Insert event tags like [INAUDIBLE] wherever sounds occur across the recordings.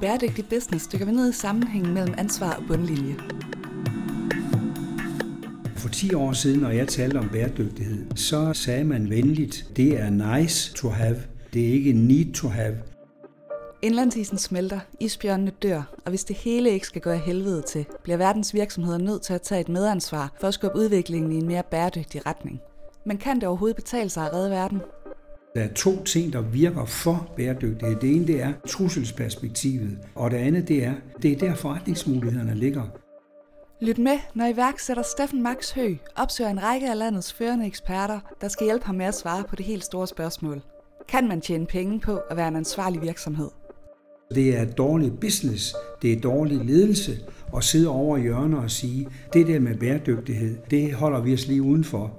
Bæredygtig Business dykker vi ned i sammenhængen mellem ansvar og bundlinje. For 10 år siden, når jeg talte om bæredygtighed, så sagde man venligt, det er nice to have, det er ikke need to have. Indlandsisen smelter, isbjørnene dør, og hvis det hele ikke skal gå af helvede til, bliver verdens virksomheder nødt til at tage et medansvar for at skubbe udviklingen i en mere bæredygtig retning. Men kan det overhovedet betale sig at redde verden? Der er to ting, der virker for bæredygtighed. Det ene det er trusselsperspektivet, og det andet det er, det er der forretningsmulighederne ligger. Lyt med, når iværksætter Steffen Max Hø opsøger en række af landets førende eksperter, der skal hjælpe ham med at svare på det helt store spørgsmål. Kan man tjene penge på at være en ansvarlig virksomhed? Det er dårlig business, det er dårlig ledelse at sidde over i hjørner og sige, det der med bæredygtighed, det holder vi os lige udenfor.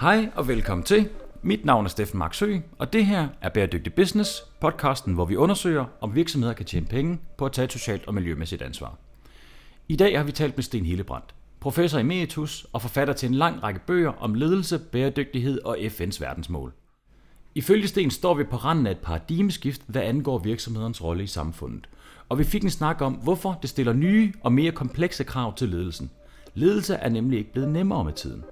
Hej og velkommen til. Mit navn er Steffen Marksø, og det her er Bæredygtig Business, podcasten, hvor vi undersøger, om virksomheder kan tjene penge på at tage et socialt og miljømæssigt ansvar. I dag har vi talt med Sten Hillebrandt, professor emeritus og forfatter til en lang række bøger om ledelse, bæredygtighed og FN's verdensmål. Ifølge Sten står vi på randen af et paradigmeskift, hvad angår virksomhedernes rolle i samfundet. Og vi fik en snak om, hvorfor det stiller nye og mere komplekse krav til ledelsen. Ledelse er nemlig ikke blevet nemmere med tiden.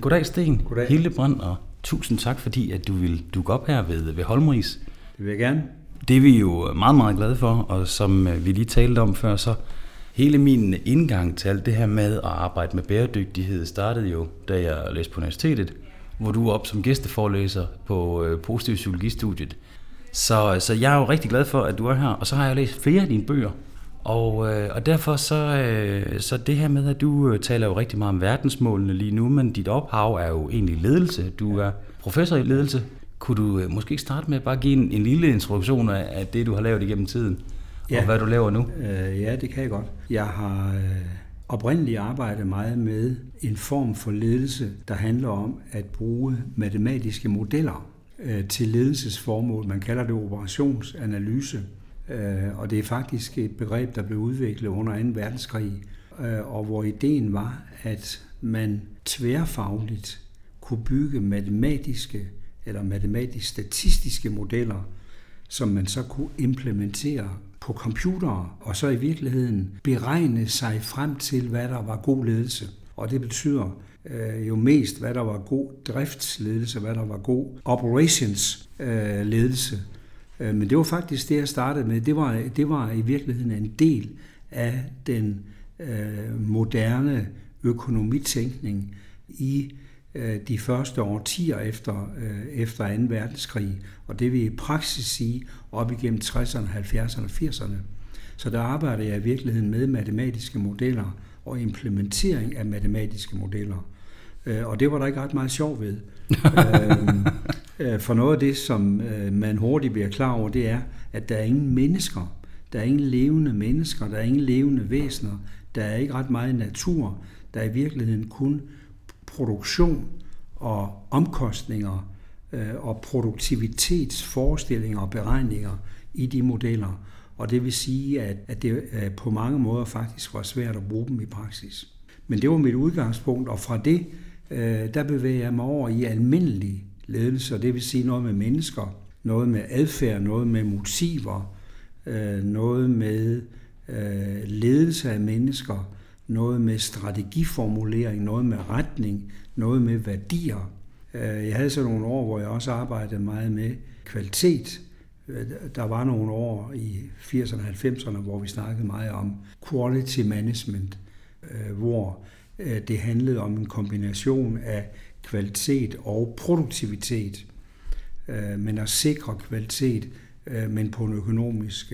Goddag Sten, Goddag. Hildebrand, og tusind tak fordi, at du vil dukke op her ved, ved Holmris. Det vil jeg gerne. Det er vi jo meget, meget glade for, og som øh, vi lige talte om før, så hele min indgang til alt det her med at arbejde med bæredygtighed startede jo, da jeg læste på universitetet, hvor du var op som gæsteforelæser på øh, positiv psykologistudiet. Så, så jeg er jo rigtig glad for, at du er her, og så har jeg læst flere af dine bøger. Og, øh, og derfor så, øh, så det her med, at du øh, taler jo rigtig meget om verdensmålene lige nu, men dit ophav er jo egentlig ledelse. Du er professor i ledelse. Kunne du øh, måske starte med at bare give en, en lille introduktion af, af det, du har lavet igennem tiden, ja. og hvad du laver nu? Øh, ja, det kan jeg godt. Jeg har øh, oprindeligt arbejdet meget med en form for ledelse, der handler om at bruge matematiske modeller øh, til ledelsesformål. Man kalder det operationsanalyse. Øh, og det er faktisk et begreb, der blev udviklet under 2. verdenskrig, øh, og hvor ideen var, at man tværfagligt kunne bygge matematiske eller matematisk-statistiske modeller, som man så kunne implementere på computere, og så i virkeligheden beregne sig frem til, hvad der var god ledelse. Og det betyder øh, jo mest, hvad der var god driftsledelse, hvad der var god operations Øh, ledelse. Øh, men det var faktisk det, jeg startede med. Det var, det var i virkeligheden en del af den øh, moderne økonomitænkning i øh, de første årtier efter, øh, efter 2. verdenskrig. Og det vil i praksis sige op igennem 60'erne, 70'erne og 80'erne. Så der arbejder jeg i virkeligheden med matematiske modeller og implementering af matematiske modeller. Øh, og det var der ikke ret meget sjov ved. Øhm, øh, for noget af det, som øh, man hurtigt bliver klar over, det er, at der er ingen mennesker. Der er ingen levende mennesker, der er ingen levende væsener. Der er ikke ret meget natur. Der er i virkeligheden kun produktion og omkostninger øh, og produktivitetsforestillinger og beregninger i de modeller. Og det vil sige, at det på mange måder faktisk var svært at bruge dem i praksis. Men det var mit udgangspunkt, og fra det, Øh, der bevæger jeg mig over i almindelig ledelse, og det vil sige noget med mennesker, noget med adfærd, noget med motiver, øh, noget med øh, ledelse af mennesker, noget med strategiformulering, noget med retning, noget med værdier. Jeg havde så nogle år, hvor jeg også arbejdede meget med kvalitet. Der var nogle år i 80'erne og 90'erne, hvor vi snakkede meget om quality management, hvor Øh, det handlede om en kombination af kvalitet og produktivitet, øh, men at sikre kvalitet, øh, men på en økonomisk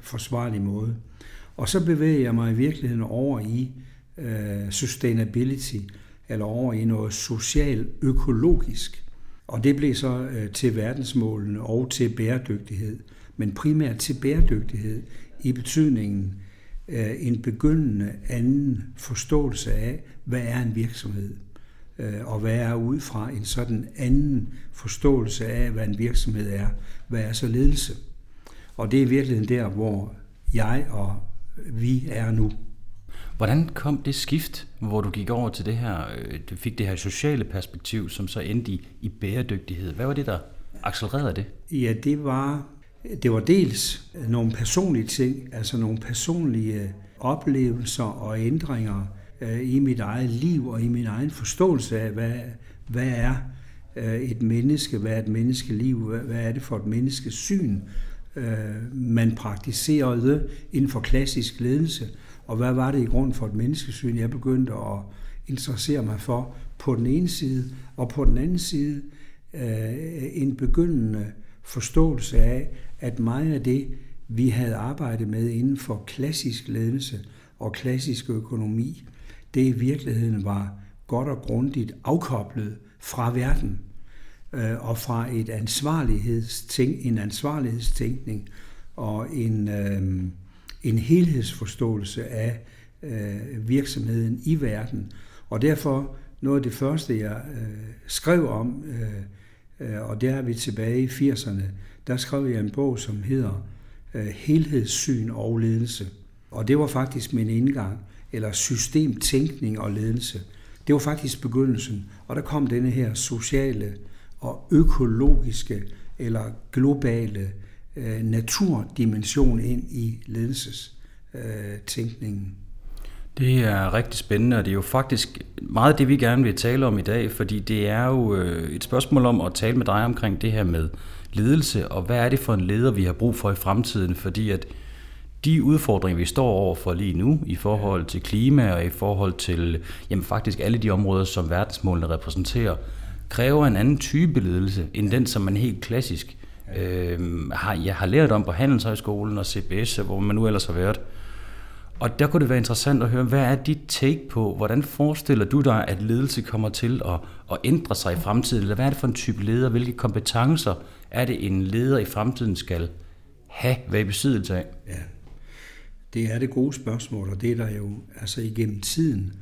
forsvarlig måde. Og så bevæger jeg mig i virkeligheden over i sustainability, eller over i noget social-økologisk. Og det blev så til verdensmålene og til bæredygtighed, men primært til bæredygtighed i betydningen en begyndende anden forståelse af, hvad er en virksomhed, og hvad er ud fra en sådan anden forståelse af, hvad en virksomhed er, hvad er så ledelse. Og det er i virkeligheden der, hvor jeg og vi er nu. Hvordan kom det skift, hvor du gik over til det her, øh, du fik det her sociale perspektiv, som så endte i, i bæredygtighed? Hvad var det, der accelererede det? Ja, det var, det var dels nogle personlige ting, altså nogle personlige oplevelser og ændringer øh, i mit eget liv og i min egen forståelse af, hvad, hvad er øh, et menneske, hvad er et menneskeliv, hvad, er det for et menneskesyn, øh, man praktiserede inden for klassisk ledelse, og hvad var det i grund for et menneskesyn, jeg begyndte at interessere mig for på den ene side, og på den anden side en begyndende forståelse af, at meget af det, vi havde arbejdet med inden for klassisk ledelse og klassisk økonomi, det i virkeligheden var godt og grundigt afkoblet fra verden øh, og fra et ansvarlighedstænk, en ansvarlighedstænkning og en, øh, en helhedsforståelse af øh, virksomheden i verden. Og derfor noget af det første, jeg øh, skrev om, øh, øh, og der er vi tilbage i 80'erne, der skrev jeg en bog, som hedder øh, Helhedssyn og ledelse. Og det var faktisk min indgang, eller systemtænkning og ledelse. Det var faktisk begyndelsen, og der kom denne her sociale og økologiske eller globale øh, naturdimension ind i ledelsestænkningen. Øh, det er rigtig spændende, og det er jo faktisk meget det, vi gerne vil tale om i dag, fordi det er jo øh, et spørgsmål om at tale med dig omkring det her med ledelse, og hvad er det for en leder, vi har brug for i fremtiden, fordi at de udfordringer, vi står over for lige nu, i forhold til klima og i forhold til jamen faktisk alle de områder, som verdensmålene repræsenterer, kræver en anden type ledelse, end den, som man helt klassisk øh, har, jeg har lært om på Handelshøjskolen og CBS, hvor man nu ellers har været. Og der kunne det være interessant at høre, hvad er dit take på, hvordan forestiller du dig, at ledelse kommer til at, at ændre sig i fremtiden? Eller hvad er det for en type leder? Hvilke kompetencer er det, en leder i fremtiden skal have, hvad i besiddelse af? Ja, det er det gode spørgsmål, og det er der jo, altså igennem tiden,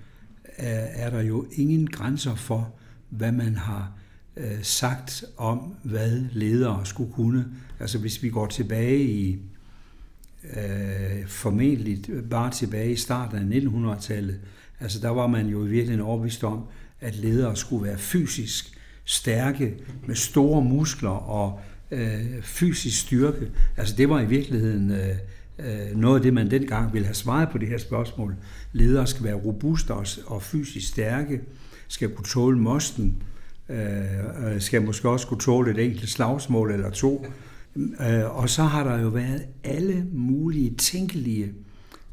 er, er der jo ingen grænser for, hvad man har øh, sagt om, hvad ledere skulle kunne. Altså hvis vi går tilbage i, øh, formentlig bare tilbage i starten af 1900-tallet, altså der var man jo i virkeligheden overbevist om, at ledere skulle være fysisk stærke, med store muskler og øh, fysisk styrke. Altså det var i virkeligheden øh, øh, noget af det, man dengang ville have svaret på det her spørgsmål. Ledere skal være robuste og, og fysisk stærke, skal kunne tåle mosten, øh, skal måske også kunne tåle et enkelt slagsmål eller to. Øh, og så har der jo været alle mulige tænkelige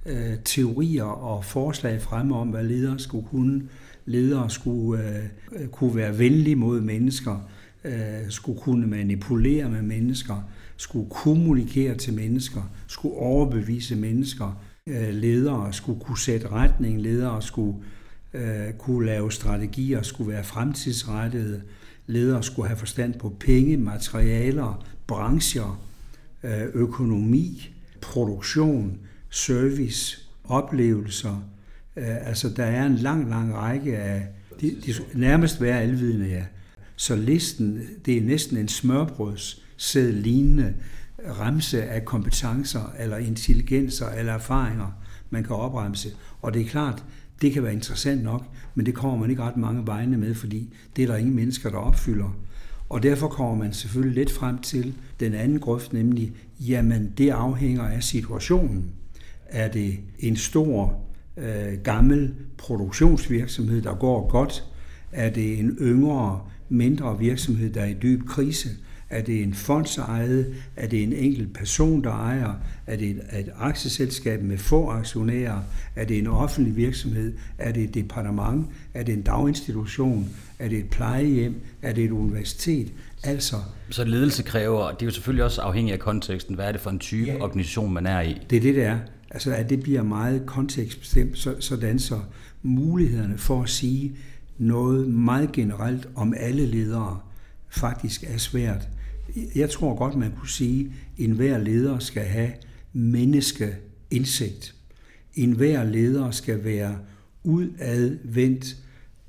øh, teorier og forslag fremme om, hvad ledere skulle kunne. Ledere skulle øh, kunne være venlige mod mennesker, øh, skulle kunne manipulere med mennesker, skulle kommunikere til mennesker, skulle overbevise mennesker. Øh, ledere skulle kunne sætte retning, ledere skulle øh, kunne lave strategier, skulle være fremtidsrettede, ledere skulle have forstand på penge, materialer, brancher, øh, økonomi, produktion, service, oplevelser. Øh, altså der er en lang, lang række af, de, de nærmest være alvidende, ja. Så listen, det er næsten en smørbrødssæd lignende remse af kompetencer, eller intelligenser, eller erfaringer, man kan opremse. Og det er klart, det kan være interessant nok, men det kommer man ikke ret mange vegne med, fordi det er der ingen mennesker, der opfylder. Og derfor kommer man selvfølgelig lidt frem til den anden grøft, nemlig, jamen det afhænger af situationen. Er det en stor, øh, gammel produktionsvirksomhed, der går godt? Er det en yngre, mindre virksomhed, der er i dyb krise? Er det en fondsejet? Er det en enkelt person, der ejer? Er det et, et aktieselskab med få aktionærer? Er det en offentlig virksomhed? Er det et departement? Er det en daginstitution? Er det et plejehjem? Er det et universitet? Altså, så ledelse kræver, det er jo selvfølgelig også afhængigt af konteksten, hvad er det for en type ja, organisation, man er i? Det er det, det er. Altså, at det bliver meget kontekstbestemt, så, sådan så mulighederne for at sige noget meget generelt om alle ledere faktisk er svært. Jeg tror godt, man kunne sige, at enhver leder skal have menneskeindsigt. Enhver leder skal være udadvendt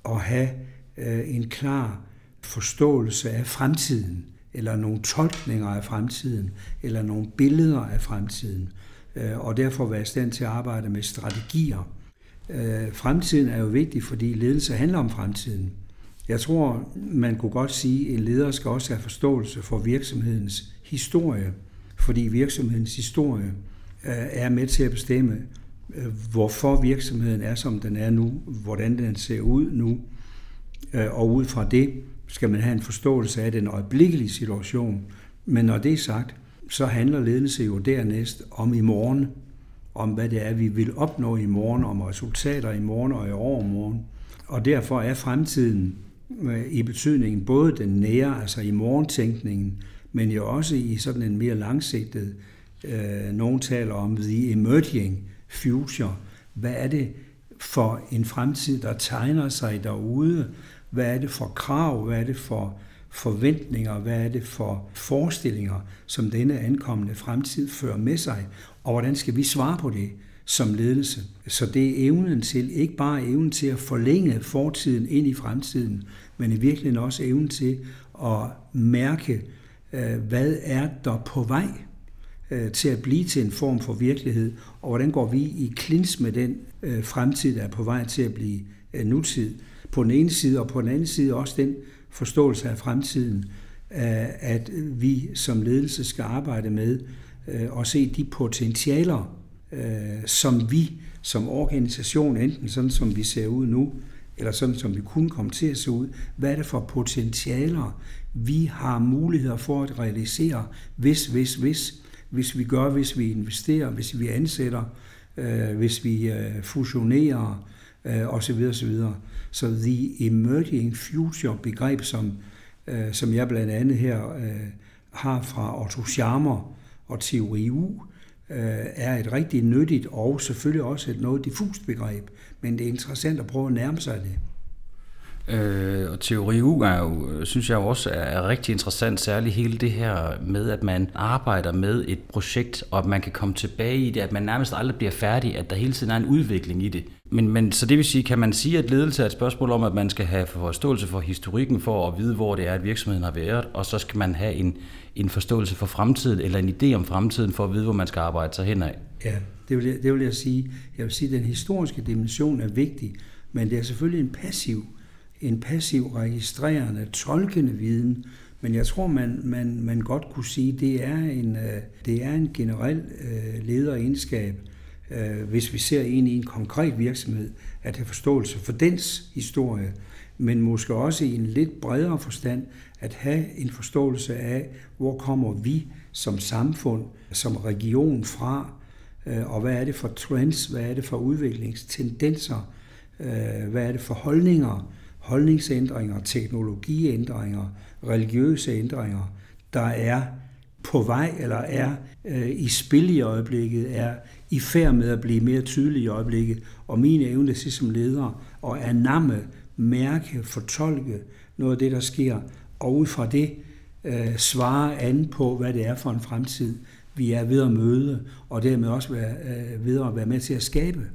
og have Øh, en klar forståelse af fremtiden, eller nogle tolkninger af fremtiden, eller nogle billeder af fremtiden, øh, og derfor være i stand til at arbejde med strategier. Øh, fremtiden er jo vigtig, fordi ledelse handler om fremtiden. Jeg tror, man kunne godt sige, at en leder skal også have forståelse for virksomhedens historie, fordi virksomhedens historie er med til at bestemme, hvorfor virksomheden er, som den er nu, hvordan den ser ud nu, Øh, og ud fra det skal man have en forståelse af den øjeblikkelige situation. Men når det er sagt, så handler ledelse jo dernæst om i morgen, om hvad det er, vi vil opnå i morgen, om resultater i morgen og i overmorgen. Og derfor er fremtiden øh, i betydningen både den nære, altså i morgentænkningen, men jo også i sådan en mere langsigtet, øh, nogen taler om the emerging future. Hvad er det for en fremtid, der tegner sig derude? Hvad er det for krav? Hvad er det for forventninger? Hvad er det for forestillinger, som denne ankommende fremtid fører med sig? Og hvordan skal vi svare på det som ledelse? Så det er evnen til, ikke bare evnen til at forlænge fortiden ind i fremtiden, men i virkeligheden også evnen til at mærke, øh, hvad er der på vej øh, til at blive til en form for virkelighed, og hvordan går vi i klins med den øh, fremtid, der er på vej til at blive nutid. På den ene side, og på den anden side også den forståelse af fremtiden, at vi som ledelse skal arbejde med øh, og se de potentialer, øh, som vi som organisation, enten sådan som vi ser ud nu, eller sådan som vi kunne komme til at se ud, hvad er det for potentialer, vi har muligheder for at realisere, hvis, hvis, hvis, hvis vi gør, hvis vi investerer, hvis vi ansætter, øh, hvis vi øh, fusionerer, øh, osv. osv. Så the emerging future begreb, som, øh, som jeg blandt andet her øh, har fra Otto Scharmer og Teori U, øh, er et rigtig nyttigt og selvfølgelig også et noget diffust begreb, men det er interessant at prøve at nærme sig det. Øh, og teori U er jo, synes jeg også er, er rigtig interessant, særligt hele det her med, at man arbejder med et projekt, og at man kan komme tilbage i det, at man nærmest aldrig bliver færdig, at der hele tiden er en udvikling i det. Men, men så det vil sige, kan man sige, at ledelse er et spørgsmål om, at man skal have forståelse for historikken for at vide, hvor det er, at virksomheden har været, og så skal man have en, en forståelse for fremtiden, eller en idé om fremtiden, for at vide, hvor man skal arbejde sig henad. Ja, det vil, jeg, det vil jeg sige. Jeg vil sige, at den historiske dimension er vigtig, men det er selvfølgelig en passiv en passiv, registrerende, tolkende viden, men jeg tror, man, man, man godt kunne sige, det er en, øh, det er en generel øh, lederegenskab, øh, Øh, hvis vi ser ind i en konkret virksomhed, at have forståelse for dens historie, men måske også i en lidt bredere forstand, at have en forståelse af, hvor kommer vi som samfund, som region fra, øh, og hvad er det for trends, hvad er det for udviklingstendenser, øh, hvad er det for holdninger, holdningsændringer, teknologiændringer, religiøse ændringer, der er på vej eller er øh, i spil i øjeblikket, er i færd med at blive mere tydelig i øjeblikket. Og min evne til som leder at anamme, mærke, fortolke noget af det, der sker, og ud fra det øh, svare an på, hvad det er for en fremtid, vi er ved at møde, og dermed også være, øh, ved at være med til at skabe.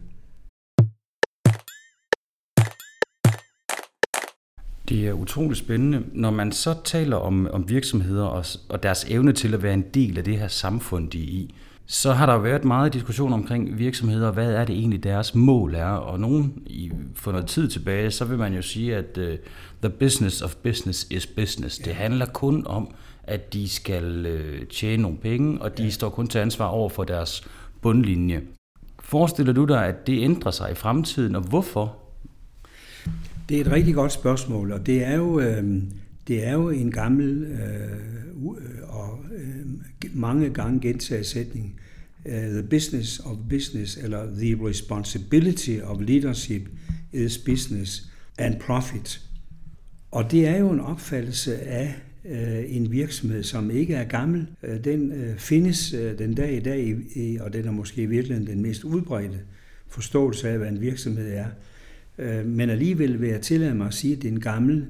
Det er utroligt spændende. Når man så taler om, om virksomheder og, og deres evne til at være en del af det her samfund, de er i, så har der været meget diskussion omkring virksomheder, hvad er det egentlig deres mål er, og nogen i, for noget tid tilbage, så vil man jo sige, at uh, the business of business is business. Det handler kun om, at de skal uh, tjene nogle penge, og de ja. står kun til ansvar over for deres bundlinje. Forestiller du dig, at det ændrer sig i fremtiden, og hvorfor? Det er et rigtig godt spørgsmål, og det er jo, øh, det er jo en gammel øh, øh, og øh, mange gange gentaget sætning. Øh, the business of business, eller the responsibility of leadership is business and profit. Og det er jo en opfattelse af øh, en virksomhed, som ikke er gammel. Øh, den øh, findes øh, den dag i dag, i, og den er måske i virkeligheden den mest udbredte forståelse af, hvad en virksomhed er. Øh, men alligevel vil jeg tillade mig at sige, at det er en gammel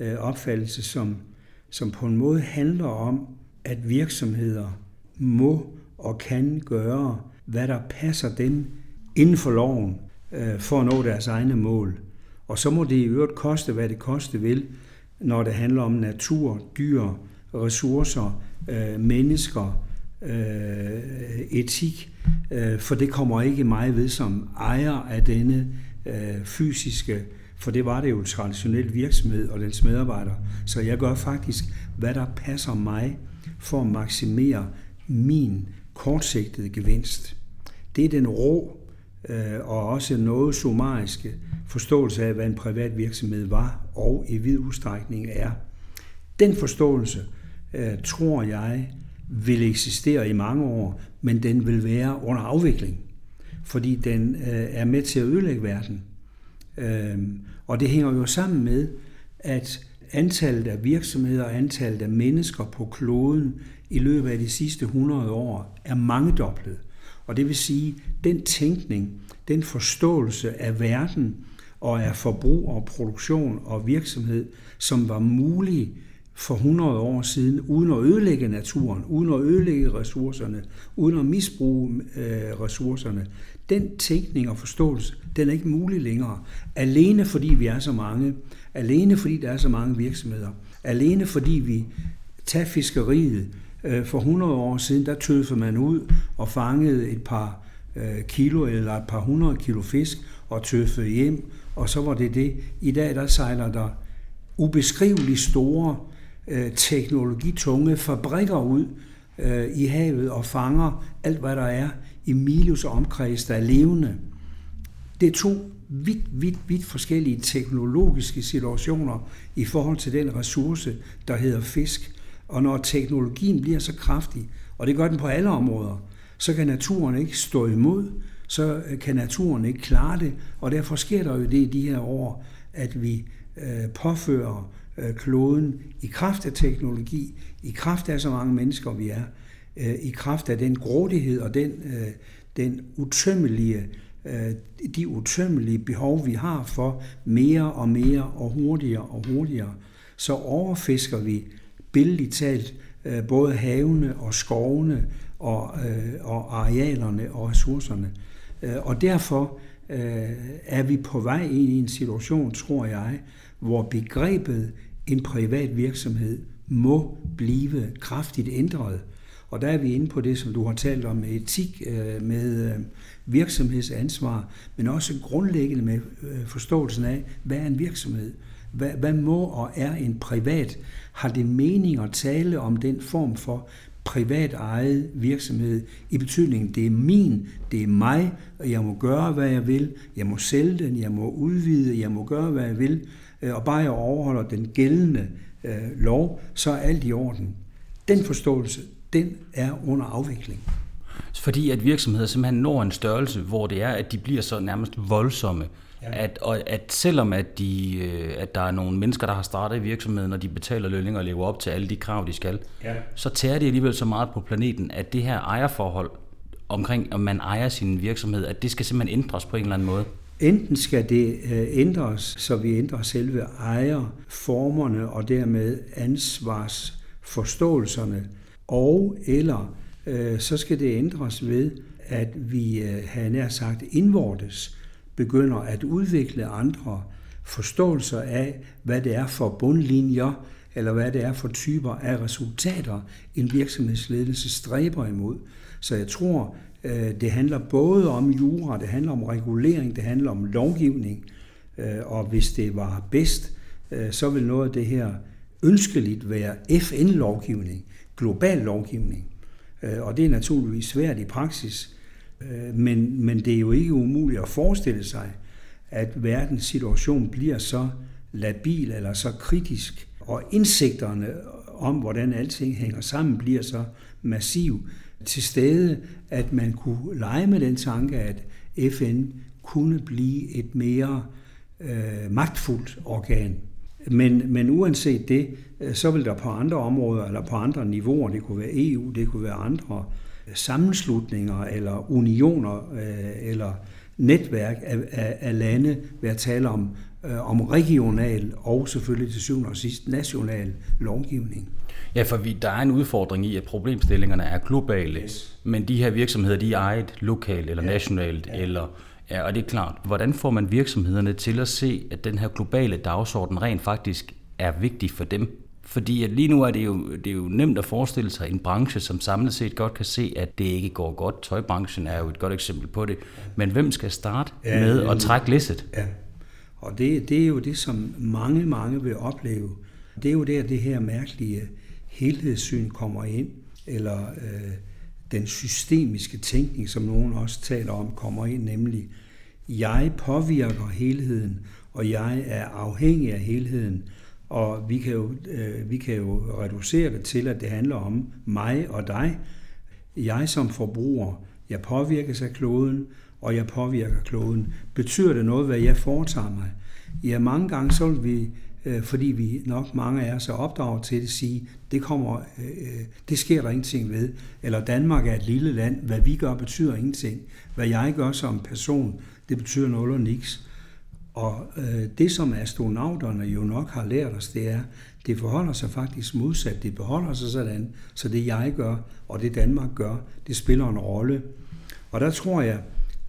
øh, opfattelse, som, som på en måde handler om, at virksomheder må og kan gøre, hvad der passer dem inden for loven, øh, for at nå deres egne mål. Og så må det i øvrigt koste, hvad det koste vil, når det handler om natur, dyr, ressourcer, øh, mennesker, øh, etik øh, for det kommer ikke mig ved som ejer af denne øh, fysiske, for det var det jo traditionelt virksomhed og dens medarbejdere. Så jeg gør faktisk, hvad der passer mig for at maksimere min kortsigtede gevinst. Det er den rå øh, og også noget summariske forståelse af, hvad en privat virksomhed var og i vid udstrækning er. Den forståelse øh, tror jeg vil eksistere i mange år, men den vil være under afvikling, fordi den øh, er med til at ødelægge verden. Øh, og det hænger jo sammen med, at antallet af virksomheder og antallet af mennesker på kloden i løbet af de sidste 100 år er mangedoblet. Og det vil sige, den tænkning, den forståelse af verden og af forbrug og produktion og virksomhed, som var mulig for 100 år siden, uden at ødelægge naturen, uden at ødelægge ressourcerne, uden at misbruge øh, ressourcerne. Den tænkning og forståelse, den er ikke mulig længere. Alene fordi vi er så mange, alene fordi der er så mange virksomheder, alene fordi vi tager fiskeriet. Øh, for 100 år siden, der tøffede man ud og fangede et par øh, kilo eller et par hundrede kilo fisk og tøffede hjem, og så var det det. I dag der sejler der ubeskriveligt store øh, teknologitunge fabrikker ud i havet og fanger alt, hvad der er Emilius og omkreds, der er levende. Det er to vidt, vidt, vidt forskellige teknologiske situationer i forhold til den ressource, der hedder fisk. Og når teknologien bliver så kraftig, og det gør den på alle områder, så kan naturen ikke stå imod, så øh, kan naturen ikke klare det, og derfor sker der jo det i de her år, at vi øh, påfører øh, kloden i kraft af teknologi, i kraft af så mange mennesker vi er, øh, i kraft af den grådighed og den, øh, den utømmelige, øh, de utømmelige behov, vi har for mere og mere og hurtigere og hurtigere, så overfisker vi billigt talt øh, både havene og skovene og, øh, og arealerne og ressourcerne. Øh, og derfor øh, er vi på vej ind i en situation, tror jeg, hvor begrebet en privat virksomhed må blive kraftigt ændret. Og der er vi inde på det, som du har talt om øh, med etik, med virksomhedsansvar, men også grundlæggende med øh, forståelsen af, hvad er en virksomhed? Hvad, hvad må og er en privat? Har det mening at tale om den form for privat ejet virksomhed i betydningen, det er min, det er mig, og jeg må gøre, hvad jeg vil, jeg må sælge den, jeg må udvide, jeg må gøre, hvad jeg vil, og bare jeg overholder den gældende øh, lov, så er alt i orden. Den forståelse, den er under afvikling. Fordi at virksomheder simpelthen når en størrelse, hvor det er, at de bliver så nærmest voldsomme, ja. at, og at selvom at, de, øh, at der er nogle mennesker, der har startet virksomheden, og de betaler lønninger og lever op til alle de krav, de skal, ja. så tager de alligevel så meget på planeten, at det her ejerforhold omkring, om man ejer sin virksomhed, at det skal simpelthen ændres på en eller anden måde. Enten skal det øh, ændres, så vi ændrer selve ejerformerne og dermed ansvarsforståelserne, og eller øh, så skal det ændres ved, at vi, øh, havde nær sagt, indvortes begynder at udvikle andre forståelser af, hvad det er for bundlinjer, eller hvad det er for typer af resultater, en virksomhedsledelse stræber imod. Så jeg tror, øh, det handler både om jura, det handler om regulering, det handler om lovgivning, øh, og hvis det var bedst, øh, så vil noget af det her ønskeligt være FN-lovgivning, global lovgivning. Øh, og det er naturligvis svært i praksis, øh, men, men det er jo ikke umuligt at forestille sig, at verdens situation bliver så labil eller så kritisk, og indsigterne om, hvordan alting hænger sammen, bliver så massiv, til stede, at man kunne lege med den tanke, at FN kunne blive et mere øh, magtfuldt organ. Men, men uanset det, øh, så vil der på andre områder eller på andre niveauer, det kunne være EU, det kunne være andre sammenslutninger eller unioner øh, eller netværk af, af, af lande, være tale om, øh, om regional og selvfølgelig til syvende og sidst national lovgivning. Ja, for vi, der er en udfordring i, at problemstillingerne er globale, yes. men de her virksomheder, de er ejet lokalt eller ja. nationalt, ja. eller Ja, og det er klart. Hvordan får man virksomhederne til at se, at den her globale dagsorden rent faktisk er vigtig for dem? Fordi at lige nu er det, jo, det er jo nemt at forestille sig en branche, som samlet set godt kan se, at det ikke går godt. Tøjbranchen er jo et godt eksempel på det. Men hvem skal starte ja, med at trække læsset? Ja, og det, det er jo det, som mange, mange vil opleve. Det er jo der, det her mærkelige helhedssyn kommer ind, eller øh, den systemiske tænkning, som nogen også taler om, kommer ind, nemlig jeg påvirker helheden, og jeg er afhængig af helheden, og vi kan, jo, øh, vi kan jo reducere det til, at det handler om mig og dig. Jeg som forbruger, jeg påvirkes af kloden, og jeg påvirker kloden. Betyder det noget, hvad jeg foretager mig? Ja, mange gange så vil vi, øh, fordi vi nok mange af os er opdraget til at sige, det, kommer, øh, øh, det sker der ingenting ved. Eller Danmark er et lille land, hvad vi gør betyder ingenting. Hvad jeg gør som person, det betyder noget og niks. Og øh, det, som astronauterne jo nok har lært os, det er, det forholder sig faktisk modsat. Det beholder sig sådan, så det jeg gør, og det Danmark gør, det spiller en rolle. Og der tror jeg,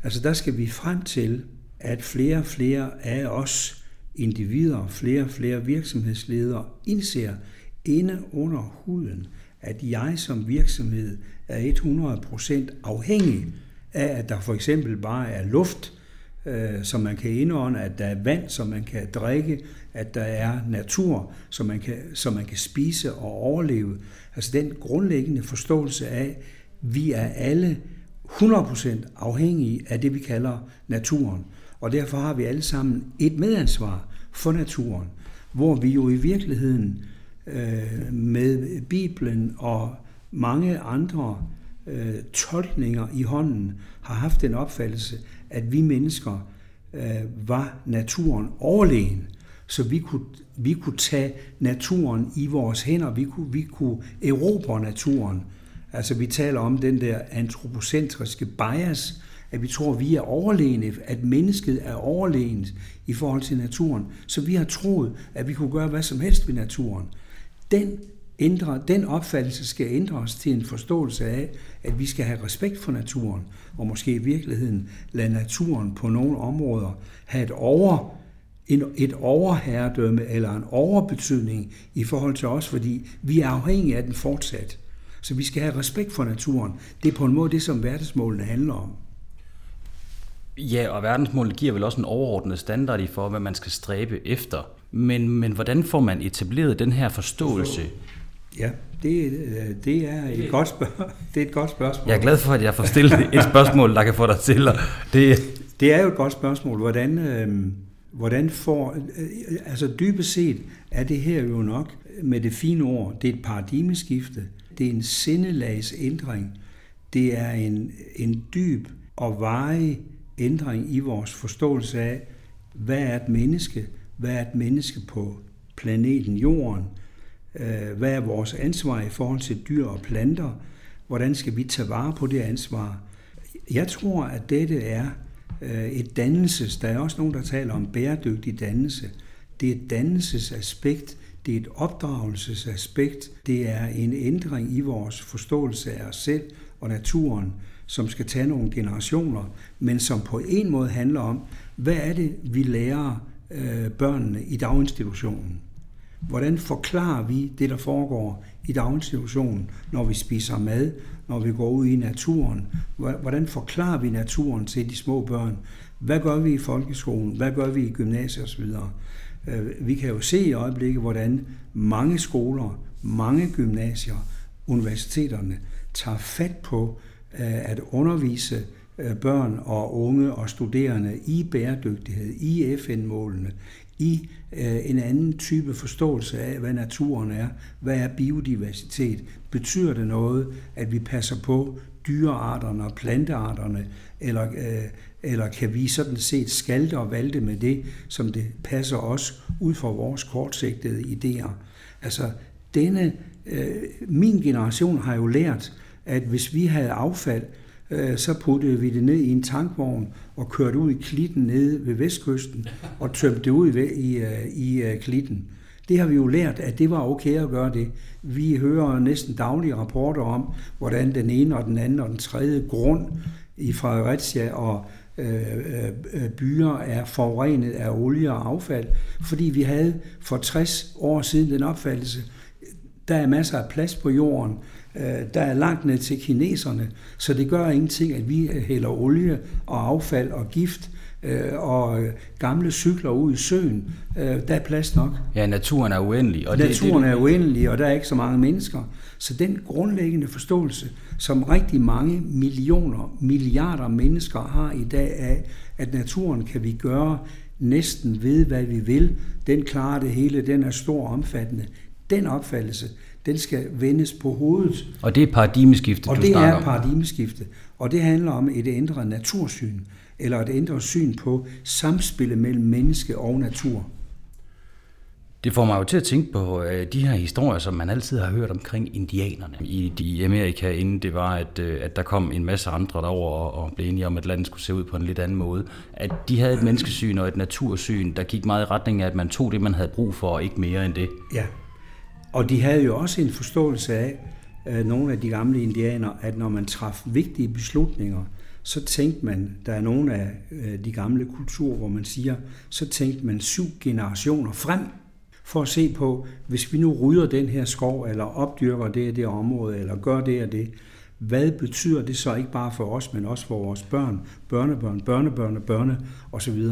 altså der skal vi frem til, at flere og flere af os individer, flere og flere virksomhedsledere indser inde under huden, at jeg som virksomhed er 100% afhængig af, at der for eksempel bare er luft, øh, som man kan indånde, at der er vand, som man kan drikke, at der er natur, som man kan, som man kan spise og overleve. Altså den grundlæggende forståelse af, at vi er alle 100% afhængige af det, vi kalder naturen. Og derfor har vi alle sammen et medansvar for naturen, hvor vi jo i virkeligheden øh, med Bibelen og mange andre øh, tolkninger i hånden har haft den opfattelse, at vi mennesker øh, var naturen overlegen. Så vi kunne, vi kunne tage naturen i vores hænder, vi kunne, vi kunne erobre naturen. Altså vi taler om den der antropocentriske bias, at vi tror, at vi er overlegne, at mennesket er overlegent i forhold til naturen. Så vi har troet, at vi kunne gøre hvad som helst ved naturen. Den, ændre, den opfattelse skal ændres til en forståelse af, at vi skal have respekt for naturen, og måske i virkeligheden lade naturen på nogle områder have et over en, et overherredømme eller en overbetydning i forhold til os, fordi vi er afhængige af den fortsat. Så vi skal have respekt for naturen. Det er på en måde det, som verdensmålene handler om. Ja, og verdensmålene giver vel også en overordnet standard i for, hvad man skal stræbe efter. Men, men hvordan får man etableret den her forståelse? Ja, det, øh, det, er et godt spørg- [LAUGHS] det er et godt spørgsmål. Jeg er glad for, at jeg får stillet et [LAUGHS] spørgsmål, der kan få dig til. Det, det er jo et godt spørgsmål. Hvordan, øh, hvordan får... Øh, altså dybest set er det her jo nok med det fine ord, det er et paradigmeskifte. Det er en sindelagsændring. Det er en, en dyb og varig ændring i vores forståelse af, hvad er et menneske, hvad er et menneske på planeten Jorden, øh, hvad er vores ansvar i forhold til dyr og planter, hvordan skal vi tage vare på det ansvar. Jeg tror, at dette er øh, et dannelses, der er også nogen, der taler om bæredygtig dannelse. Det er et dannelsesaspekt, det er et opdragelsesaspekt, det er en ændring i vores forståelse af os selv og naturen, som skal tage nogle generationer, men som på en måde handler om, hvad er det, vi lærer øh, børnene i daginstitutionen? Hvordan forklarer vi det, der foregår i daginstitutionen, når vi spiser mad, når vi går ud i naturen? Hvordan forklarer vi naturen til de små børn? Hvad gør vi i folkeskolen? Hvad gør vi i gymnasiet osv.? Øh, vi kan jo se i øjeblikket, hvordan mange skoler, mange gymnasier, universiteterne tager fat på Øh, Øh, at undervise øh, børn og unge og studerende i bæredygtighed, i FN-målene, i øh, en anden type forståelse af, hvad naturen er, hvad er biodiversitet, betyder det noget, at vi passer på dyrearterne og plantearterne, eller, eller kan vi sådan set skalte og valte med det, som det passer os ud fra vores kortsigtede idéer. Altså, denne, min generation har jo lært, at hvis vi havde affald, øh, så puttede vi det ned i en tankvogn og kørte ud i klitten nede ved vestkysten og tømte det ud i, i, øh, i øh, klitten. Det har vi jo lært, at det var okay at gøre det. Vi hører næsten daglige rapporter om, hvordan den ene og den anden og den tredje grund i Fredericia og øh, byer er forurenet af olie og affald, fordi vi havde for 60 år siden den opfattelse, der er masser af plads på jorden. Øh, der er langt ned til kineserne, så det gør ingenting, at vi hælder olie og affald og gift øh, og gamle cykler ud i søen. Der er plads nok. Ja, naturen er uendelig. Og naturen det, det, er uendelig, og der er ikke så mange mennesker. Så den grundlæggende forståelse, som rigtig mange millioner, milliarder mennesker har i dag af, at naturen kan vi gøre næsten ved, hvad vi vil, den klarer det hele, den er stor og omfattende. Den opfattelse, den skal vendes på hovedet. Og det er paradigmeskiftet, og du det snakker er paradigmeskiftet. Og det handler om et ændret natursyn, eller et ændret syn på samspillet mellem menneske og natur. Det får mig jo til at tænke på øh, de her historier, som man altid har hørt omkring indianerne i, i Amerika, inden det var, at, øh, at der kom en masse andre derover og, og blev enige om, at landet skulle se ud på en lidt anden måde. At de havde et menneskesyn og et natursyn, der gik meget i retning af, at man tog det, man havde brug for, og ikke mere end det. Ja, og de havde jo også en forståelse af, øh, nogle af de gamle indianere, at når man traf vigtige beslutninger, så tænkte man, der er nogle af øh, de gamle kulturer, hvor man siger, så tænkte man syv generationer frem for at se på, hvis vi nu rydder den her skov, eller opdyrker det og det område, eller gør det og det, hvad betyder det så ikke bare for os, men også for vores børn, børnebørn, børnebørn, børne osv.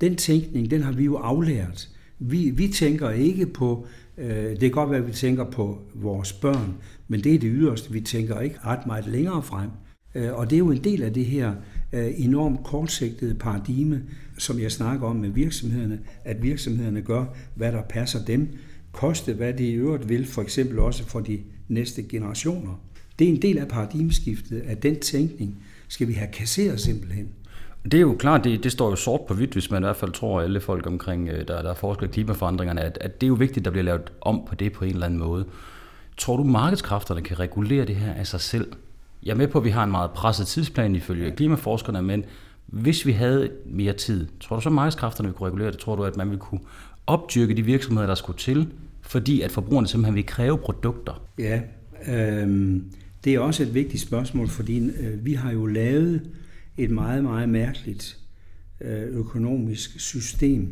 Den tænkning, den har vi jo aflært. Vi, vi tænker ikke på, øh, Øh, det kan godt være, at vi tænker på vores børn, men det er det yderste. Vi tænker ikke ret meget længere frem. Øh, og det er jo en del af det her øh, enormt kortsigtede paradigme, som jeg snakker om med virksomhederne, at virksomhederne gør, hvad der passer dem, koste hvad det i øvrigt vil, for eksempel også for de næste generationer. Det er en del af paradigmeskiftet, at den tænkning skal vi have kasseret simpelthen. Det er jo klart, det, det står jo sort på hvidt, hvis man i hvert fald tror, alle folk omkring, øh, der, der forsker i klimaforandringerne, at, at det er jo vigtigt, at der bliver lavet om på det på en eller anden måde. Tror du, markedskræfterne kan regulere det her af sig selv? Jeg er med på, at vi har en meget presset tidsplan ifølge klimaforskerne, men hvis vi havde mere tid, tror du så, at markedskræfterne ville kunne regulere det? Tror du, at man ville kunne opdyrke de virksomheder, der skulle til, fordi at forbrugerne simpelthen vil kræve produkter? Ja, øh, det er også et vigtigt spørgsmål, fordi øh, vi har jo lavet et meget, meget mærkeligt øh, økonomisk system,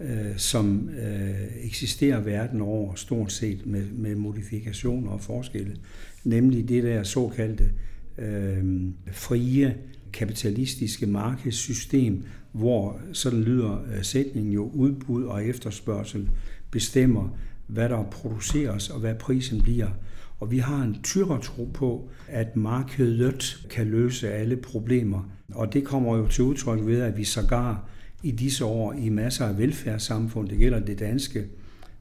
øh, som øh, eksisterer verden over stort set med, med modifikationer og forskelle, nemlig det der såkaldte øh, frie kapitalistiske markedssystem, hvor sådan lyder sætningen jo udbud og efterspørgsel bestemmer, hvad der produceres og hvad prisen bliver. Og vi har en tro på, at markedet kan løse alle problemer. Og det kommer jo til udtryk ved, at vi sågar i disse år i masser af velfærdssamfund, det gælder det danske,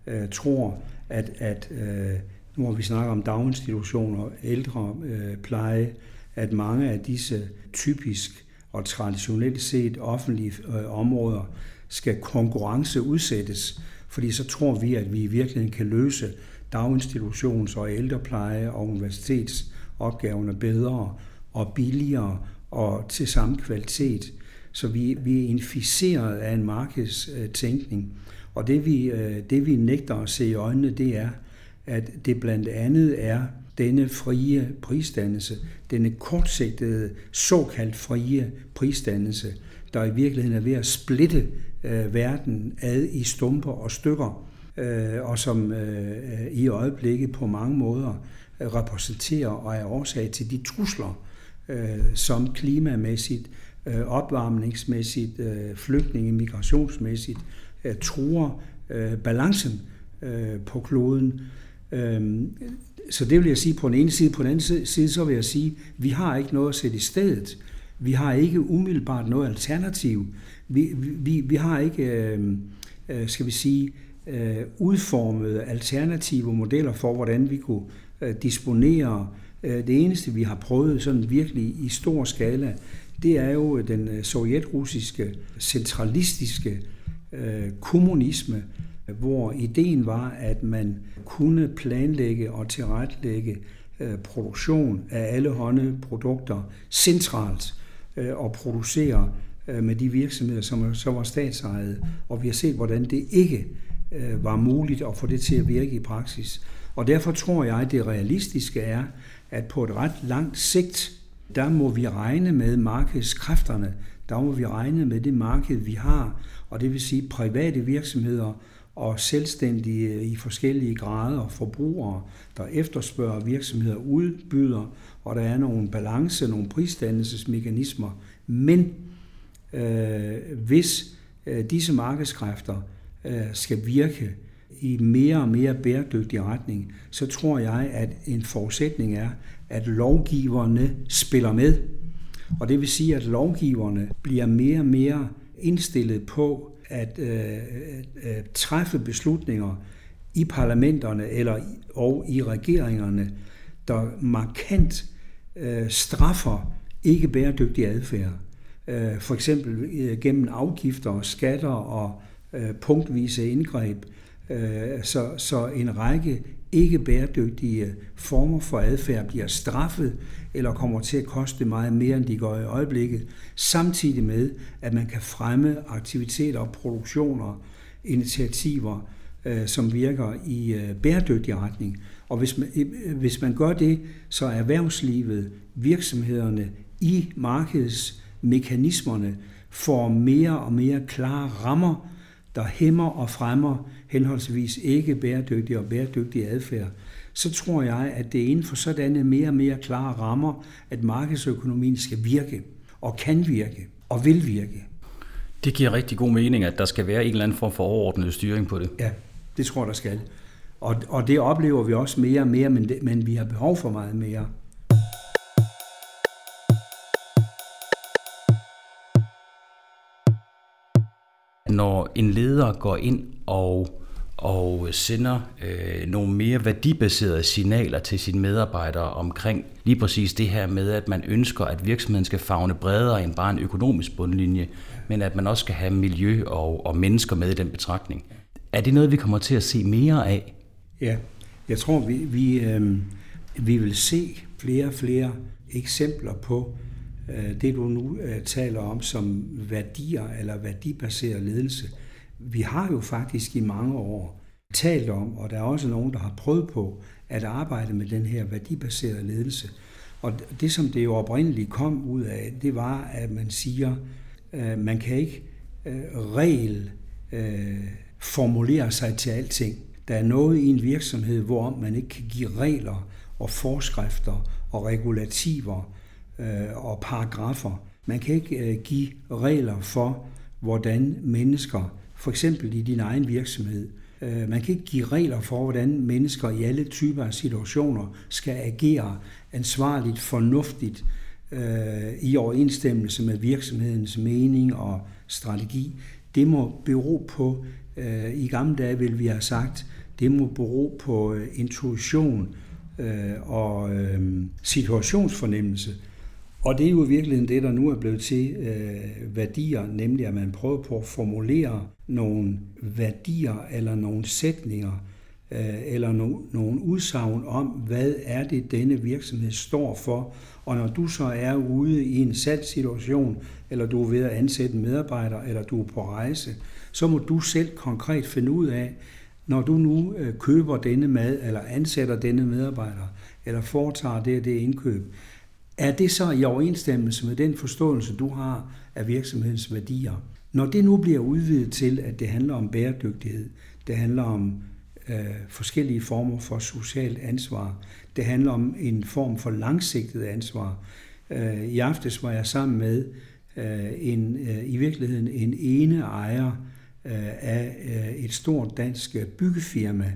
øh, tror, at, at øh, nu hvor vi snakker om daginstitutioner, ældre, øh, pleje, at mange af disse typisk og traditionelt set offentlige øh, områder skal konkurrenceudsættes, fordi så tror vi, at vi i virkeligheden kan løse daginstitutions- og ældrepleje og universitetsopgaverne bedre og billigere og til samme kvalitet. Så vi, vi er inficeret af en markedstænkning. Og det vi, øh, det vi nægter at se i øjnene, det er, at det blandt andet er denne frie prisdannelse, denne kortsigtede, såkaldt frie prisdannelse, der i virkeligheden er ved at splitte øh, verden ad i stumper og stykker, øh, og som øh, i øjeblikket på mange måder øh, repræsenterer og er årsag til de trusler, øh, som klimamæssigt, øh, opvarmningsmæssigt, øh, flygtninge, migrationsmæssigt, øh, truer øh, balancen øh, på kloden. Øh, så det vil jeg sige på den ene side. På den anden side, så vil jeg sige, at vi har ikke noget at sætte i stedet. Vi har ikke umiddelbart noget alternativ. Vi, vi, vi har ikke, øhm, øh, skal vi sige, øh, udformede alternative modeller for, hvordan vi kunne øh, disponere. Øh, Øh, det eneste, vi har prøvet sådan virkelig i stor skala, det er jo den øh, sovjetrussiske centralistiske øh, kommunisme, hvor ideen var, at man kunne planlægge og tilrettelægge øh, produktion af alle hånde produkter centralt øh, og producere øh, med de virksomheder, som så var statsejede. Og vi har set, hvordan det ikke øh, var muligt at få det til at virke i praksis. Og derfor tror jeg, at det realistiske er, at på et ret langt sigt, der må vi regne med markedskræfterne, der må vi regne med det marked, vi har, og det vil sige private virksomheder og selvstændige i forskellige grader, forbrugere, der efterspørger virksomheder, udbyder, og der er nogle balance, nogle prisdannelsesmekanismer. Men øh, hvis øh, disse markedskræfter øh, skal virke i mere og mere bæredygtig retning, så tror jeg, at en forudsætning er, at lovgiverne spiller med. Og det vil sige, at lovgiverne bliver mere og mere indstillet på at øh, øh, træffe beslutninger i parlamenterne eller og i regeringerne, der markant øh, straffer ikke bæredygtig adfærd. Øh, for eksempel øh, gennem afgifter, og skatter og øh, punktvise indgreb. Øh, så, så en række ikke bæredygtige former for adfærd bliver straffet eller kommer til at koste meget mere, end de gør i øjeblikket, samtidig med, at man kan fremme aktiviteter og produktioner, initiativer, øh, som virker i øh, bæredygtig retning. Og hvis man, øh, hvis man gør det, så er erhvervslivet, virksomhederne i markedsmekanismerne får mere og mere klare rammer, der hæmmer og fremmer henholdsvis ikke bæredygtig og bæredygtig adfærd, så tror jeg, at det er inden for sådanne mere og mere klare rammer, at markedsøkonomien skal virke, og kan virke, og vil virke. Det giver rigtig god mening, at der skal være en eller anden form for overordnet styring på det. Ja, det tror jeg, der skal. Og, og det oplever vi også mere og mere, men, det, men vi har behov for meget mere. Når en leder går ind og og sender øh, nogle mere værdibaserede signaler til sine medarbejdere omkring lige præcis det her med, at man ønsker, at virksomheden skal fagne bredere end bare en økonomisk bundlinje, men at man også skal have miljø og, og mennesker med i den betragtning. Er det noget, vi kommer til at se mere af? Ja, jeg tror, vi, vi, øh, vi vil se flere og flere eksempler på Øh, det, du nu øh, taler om som værdier eller værdibaseret ledelse – vi har jo faktisk i mange år talt om, og der er også nogen, der har prøvet på at arbejde med den her værdibaserede ledelse. Og det, som det jo oprindeligt kom ud af, det var, at man siger, øh, man kan ikke øh, regel øh, formulere sig til alting. Der er noget i en virksomhed, hvor man ikke kan give regler og forskrifter og regulativer øh, og paragrafer. Man kan ikke øh, give regler for, hvordan mennesker for eksempel i din egen virksomhed. Øh, man kan ikke give regler for, hvordan mennesker i alle typer af situationer skal agere ansvarligt, fornuftigt, øh, i overensstemmelse med virksomhedens mening og strategi. Det må bero på, øh, i gamle dage vil vi have sagt, det må bero på øh, intuition øh, og øh, situationsfornemmelse. Og det er jo i virkeligheden det, der nu er blevet til øh, værdier, nemlig at man prøver på at formulere nogle værdier eller nogle sætninger øh, eller no, nogle udsagn om, hvad er det, denne virksomhed står for. Og når du så er ude i en salgssituation, eller du er ved at ansætte en medarbejder, eller du er på rejse, så må du selv konkret finde ud af, når du nu øh, køber denne mad, eller ansætter denne medarbejder, eller foretager det og det indkøb, er det så i overensstemmelse med den forståelse, du har af virksomhedens værdier? Når det nu bliver udvidet til, at det handler om bæredygtighed, det handler om øh, forskellige former for socialt ansvar, det handler om en form for langsigtet ansvar. Øh, I aftes var jeg sammen med øh, en, øh, i virkeligheden en ene ejer øh, af øh, et stort dansk byggefirma,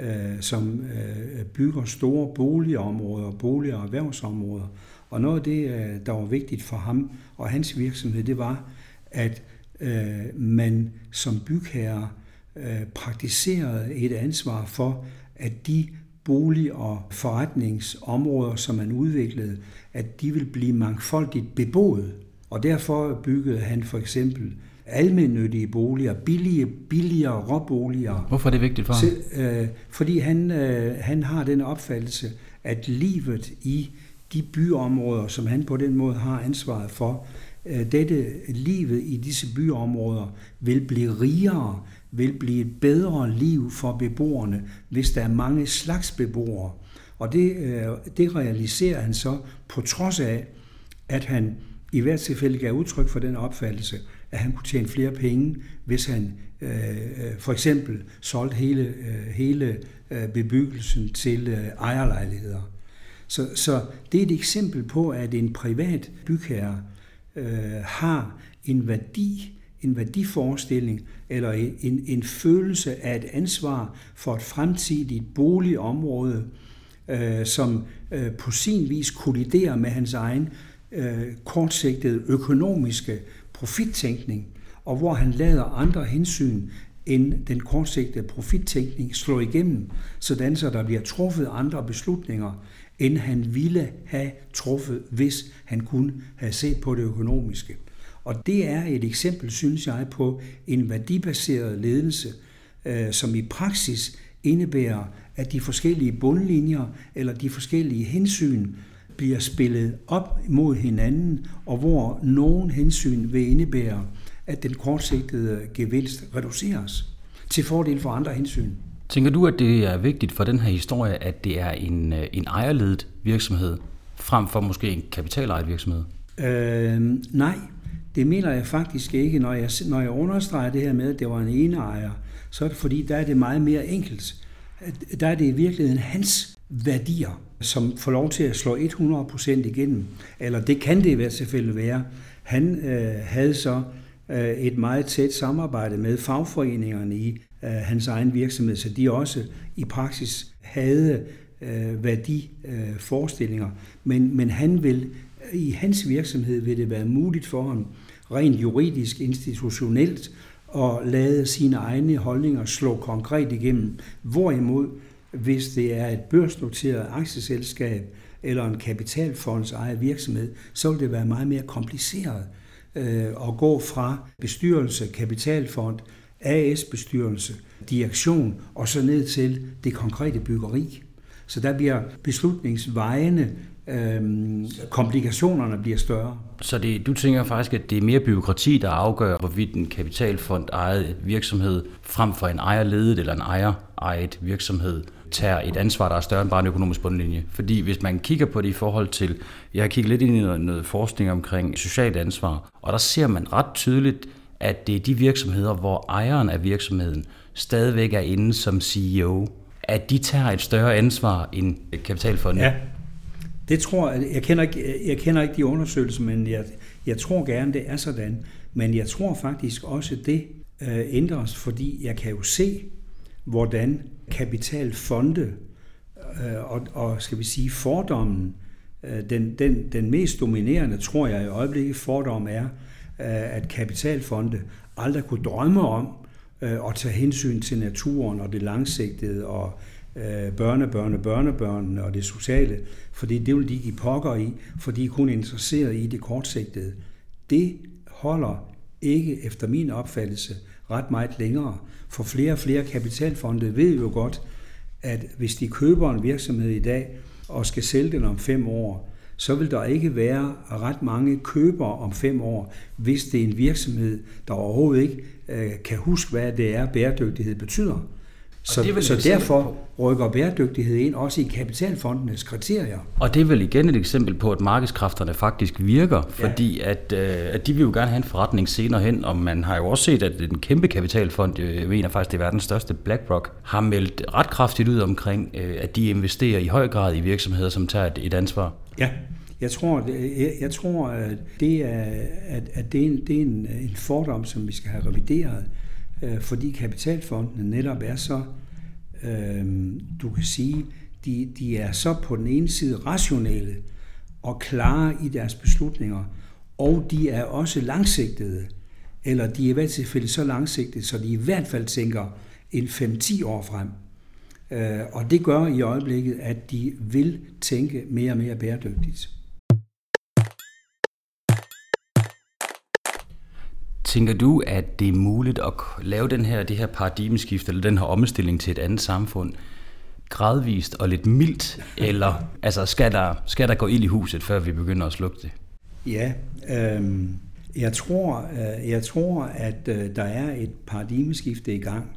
øh, som øh, bygger store boligområder, bolig- og erhvervsområder. Og noget af det, øh, der var vigtigt for ham og hans virksomhed, det var, at øh, man som bygherre øh, praktiserede et ansvar for, at de bolig- og forretningsområder, som man udviklede, at de ville blive mangfoldigt beboet. Og derfor byggede han for eksempel almennyttige boliger, billige, billigere råboliger. Hvorfor er det vigtigt for ham? Øh, fordi han, øh, han har den opfattelse, at livet i de byområder, som han på den måde har ansvaret for, øh, dette livet i disse byområder vil blive rigere, vil blive et bedre liv for beboerne, hvis der er mange slags beboere. Og det, øh, det realiserer han så på trods af, at han i hvert tilfælde gav udtryk for den opfattelse, at han kunne tjene flere penge, hvis han øh, øh, for eksempel solgte hele, øh, hele øh, bebyggelsen til øh, ejerlejligheder. Så, så det er et eksempel på, at en privat bygherre øh, har en værdi, en værdiforestilling eller en, en følelse af et ansvar for et fremtidigt boligområde, øh, som øh, på sin vis kolliderer med hans egen øh, kortsigtede økonomiske profittænkning, og hvor han lader andre hensyn end den kortsigtede profittænkning slå igennem, sådan så der bliver truffet andre beslutninger, end han ville have truffet, hvis han kun havde set på det økonomiske. Og det er et eksempel, synes jeg, på en værdibaseret ledelse, øh, som i praksis indebærer, at de forskellige bundlinjer eller de forskellige hensyn bliver spillet op mod hinanden, og hvor nogen hensyn vil indebære, at den kortsigtede gevinst reduceres til fordel for andre hensyn. Tænker du, at det er vigtigt for den her historie, at det er en, øh, en ejerledet virksomhed, frem for måske en kapitalejet virksomhed? Øh, nej, det mener jeg faktisk ikke. Når jeg, når jeg understreger det her med, at det var en ene ejer, så er det fordi, der er det meget mere enkelt. Der er det i virkeligheden hans værdier, som får lov til at slå 100% igennem. Eller det kan det i hvert fald være. Han øh, havde så øh, et meget tæt samarbejde med fagforeningerne i øh, hans egen virksomhed, så de også i praksis havde øh, værdiforestillinger. Øh, men, men han vil, i hans virksomhed vil det være muligt for ham rent juridisk, institutionelt, at lade sine egne holdninger slå konkret igennem. Hvorimod, hvis det er et børsnoteret aktieselskab eller en kapitalfonds eget virksomhed, så vil det være meget mere kompliceret øh, at gå fra bestyrelse, kapitalfond, AS-bestyrelse, direktion og så ned til det konkrete byggeri. Så der bliver beslutningsvejene, øhm, komplikationerne bliver større. Så det, du tænker faktisk, at det er mere byråkrati, der afgør, hvorvidt en kapitalfond ejet virksomhed, frem for en ejerledet eller en ejer ejet virksomhed, tager et ansvar, der er større end bare en økonomisk bundlinje. Fordi hvis man kigger på det i forhold til, jeg har kigget lidt ind i noget, noget forskning omkring socialt ansvar, og der ser man ret tydeligt, at det er de virksomheder, hvor ejeren af virksomheden stadigvæk er inde som CEO, at de tager et større ansvar end kapitalfonden. Ja, det tror jeg, jeg kender ikke, jeg kender ikke de undersøgelser, men jeg, jeg tror gerne, det er sådan. Men jeg tror faktisk også, det øh, ændres, fordi jeg kan jo se, hvordan kapitalfonde øh, og, og skal vi sige fordommen, øh, den, den, den mest dominerende, tror jeg i øjeblikket, fordom er, øh, at kapitalfonde aldrig kunne drømme om øh, at tage hensyn til naturen og det langsigtede og øh, børne, børnebørne, børnebørnene og det sociale, fordi det vil de give pokker i, for de er kun interesseret i det kortsigtede. Det holder ikke efter min opfattelse ret meget længere, for flere og flere kapitalfonde ved jo godt, at hvis de køber en virksomhed i dag og skal sælge den om fem år, så vil der ikke være ret mange købere om fem år, hvis det er en virksomhed, der overhovedet ikke øh, kan huske, hvad det er, bæredygtighed betyder. Så, så derfor rykker bæredygtighed ind også i kapitalfondenes kriterier. Og det er vel igen et eksempel på, at markedskræfterne faktisk virker, fordi ja. at, øh, at de vil jo gerne have en forretning senere hen, og man har jo også set, at en kæmpe kapitalfond, øh, mener faktisk det er verdens største, BlackRock, har meldt ret kraftigt ud omkring, øh, at de investerer i høj grad i virksomheder, som tager et, et ansvar. Ja, jeg tror, jeg, jeg tror at det er, at, at det er, en, det er en, en fordom, som vi skal have revideret øh, fordi kapitalfondene netop er så, øh, du kan sige, de, de er så på den ene side rationelle og klare i deres beslutninger, og de er også langsigtede, eller de er i hvert fald så langsigtede, så de i hvert fald tænker en 5-10 år frem. Øh, og det gør i øjeblikket, at de vil tænke mere og mere bæredygtigt. Tænker du, at det er muligt at lave den her, det her paradigmeskift, eller den her omstilling til et andet samfund, gradvist og lidt mildt, eller [LAUGHS] altså, skal, der, skal der gå ild i huset, før vi begynder at slukke det? Ja, øh, jeg, tror, øh, jeg tror, at øh, der er et paradigmeskifte i gang.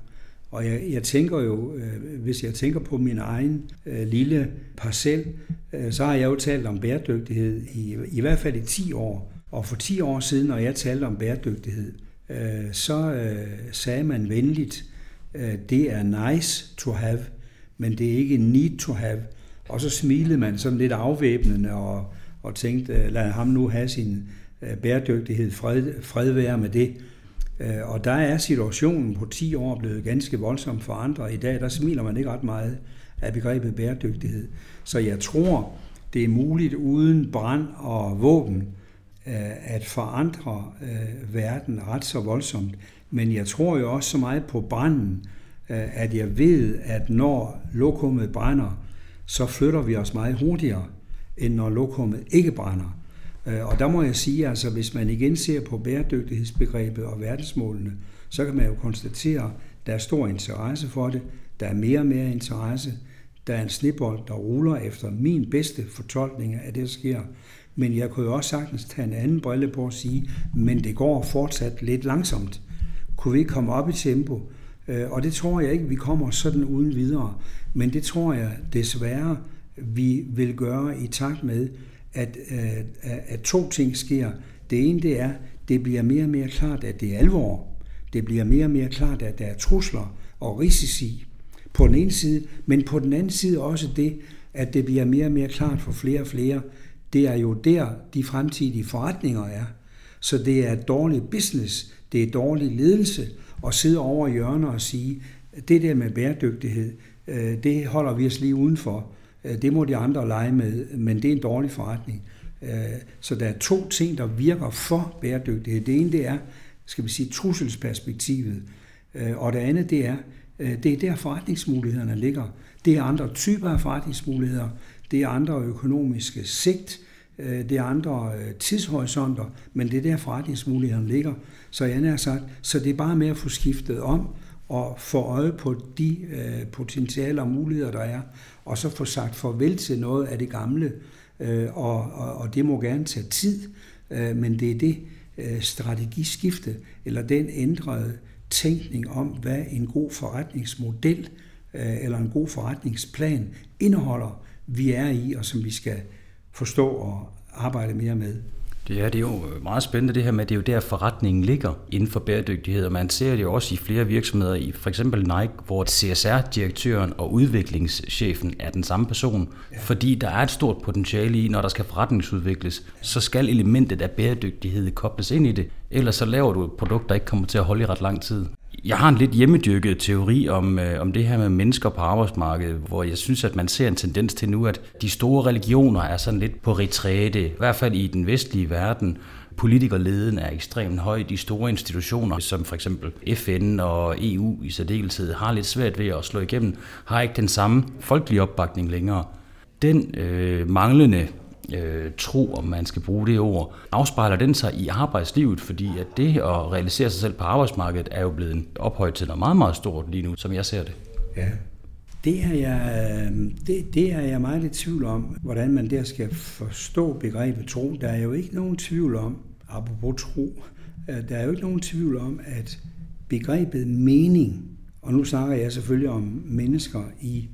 Og jeg, jeg tænker jo, øh, hvis jeg tænker på min egen øh, lille parcel, øh, så har jeg jo talt om bæredygtighed i, i hvert fald i 10 år. Og for 10 år siden, når jeg talte om bæredygtighed, øh, så øh, sagde man venligt, øh, det er nice to have, men det er ikke need to have. Og så smilede man sådan lidt afvæbnende og, og tænkte, øh, lad ham nu have sin øh, bæredygtighed, fred, fred være med det. Øh, og der er situationen på 10 år blevet ganske voldsomt forandret. I dag der smiler man ikke ret meget af begrebet bæredygtighed. Så jeg tror, det er muligt uden brand og våben Øh, at forandre øh, verden ret så voldsomt. Men jeg tror jo også så meget på branden, øh, at jeg ved, at når lokummet brænder, så flytter vi os meget hurtigere, end når lokummet ikke brænder. Øh, og der må jeg sige, altså hvis man igen ser på bæredygtighedsbegrebet og verdensmålene, så kan man jo konstatere, at der er stor interesse for det, der er mere og mere interesse, der er en snibbold, der ruller efter min bedste fortolkning af det, der sker. Men jeg kunne jo også sagtens tage en anden brille på og sige, men det går fortsat lidt langsomt. Kunne vi ikke komme op i tempo? Øh, og det tror jeg ikke, vi kommer sådan uden videre. Men det tror jeg desværre, vi vil gøre i takt med, at, øh, at, at to ting sker. Det ene det er, det bliver mere og mere klart, at det er alvor. Det bliver mere og mere klart, at der er trusler og risici på den ene side, men på den anden side også det, at det bliver mere og mere klart for flere og flere, det er jo der, de fremtidige forretninger er. Så det er dårlig business, det er dårlig ledelse at sidde over i hjørner og sige, det der med bæredygtighed, øh, det holder vi os lige udenfor. Øh, det må de andre lege med, men det er en dårlig forretning. Øh, så der er to ting, der virker for bæredygtighed. Det ene det er, skal vi sige, trusselsperspektivet, og det andet det er, det er der forretningsmulighederne ligger. Det er andre typer af forretningsmuligheder det er andre økonomiske sigt, øh, det er andre øh, tidshorisonter, men det er der forretningsmulighederne ligger. Så jeg har sagt, så det er bare med at få skiftet om og få øje på de øh, potentialer og muligheder, der er, og så få sagt farvel til noget af det gamle, øh, og, og, og det må gerne tage tid, men det er det strategiskifte, eller den ændrede tænkning om, hvad en god forretningsmodel eller en god forretningsplan indeholder, vi er i, og som vi skal forstå og arbejde mere med. Det er, det er jo meget spændende det her med, at det er jo der forretningen ligger inden for bæredygtighed, og man ser det jo også i flere virksomheder, i for eksempel Nike, hvor CSR-direktøren og udviklingschefen er den samme person, ja. fordi der er et stort potentiale i, når der skal forretningsudvikles, så skal elementet af bæredygtighed kobles ind i det, ellers så laver du et produkt, der ikke kommer til at holde i ret lang tid. Jeg har en lidt hjemmedyrket teori om, øh, om det her med mennesker på arbejdsmarkedet, hvor jeg synes, at man ser en tendens til nu, at de store religioner er sådan lidt på retræte, i hvert fald i den vestlige verden. Politikerleden er ekstremt høj. De store institutioner, som for eksempel FN og EU i særdeleshed, har lidt svært ved at slå igennem, har ikke den samme folkelige opbakning længere. Den øh, manglende øh, tro, om man skal bruge det ord, afspejler den sig i arbejdslivet, fordi at det at realisere sig selv på arbejdsmarkedet er jo blevet ophøjet til noget meget, meget stort lige nu, som jeg ser det. Ja, det er, jeg, det, det er jeg meget i tvivl om, hvordan man der skal forstå begrebet tro. Der er jo ikke nogen tvivl om, apropos tro, der er jo ikke nogen tvivl om, at begrebet mening, og nu snakker jeg selvfølgelig om mennesker i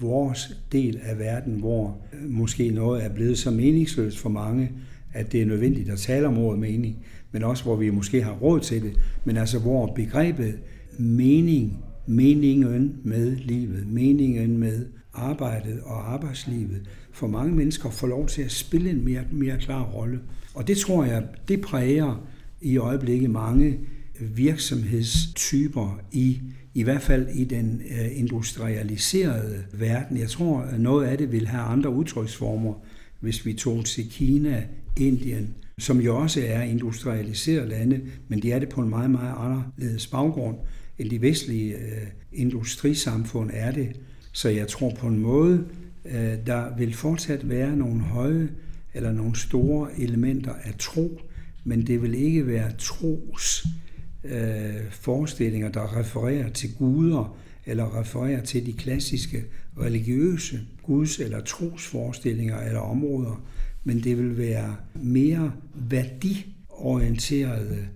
vores del af verden, hvor øh, måske noget er blevet så meningsløst for mange, at det er nødvendigt at tale om ordet mening, men også hvor vi måske har råd til det, men altså hvor begrebet mening, meningen med livet, meningen med arbejdet og arbejdslivet, for mange mennesker får lov til at spille en mere, mere klar rolle. Og det tror jeg, det præger i øjeblikket mange virksomhedstyper i i hvert fald i den øh, industrialiserede verden. Jeg tror, at noget af det vil have andre udtryksformer, hvis vi tog til Kina, Indien, som jo også er industrialiserede lande, men de er det på en meget, meget anderledes baggrund end de vestlige øh, industrisamfund er det. Så jeg tror på en måde, der vil fortsat være nogle høje eller nogle store elementer af tro, men det vil ikke være tros øh, forestillinger, der refererer til guder, eller refererer til de klassiske religiøse guds- eller trosforestillinger eller områder, men det vil være mere værdiorienterede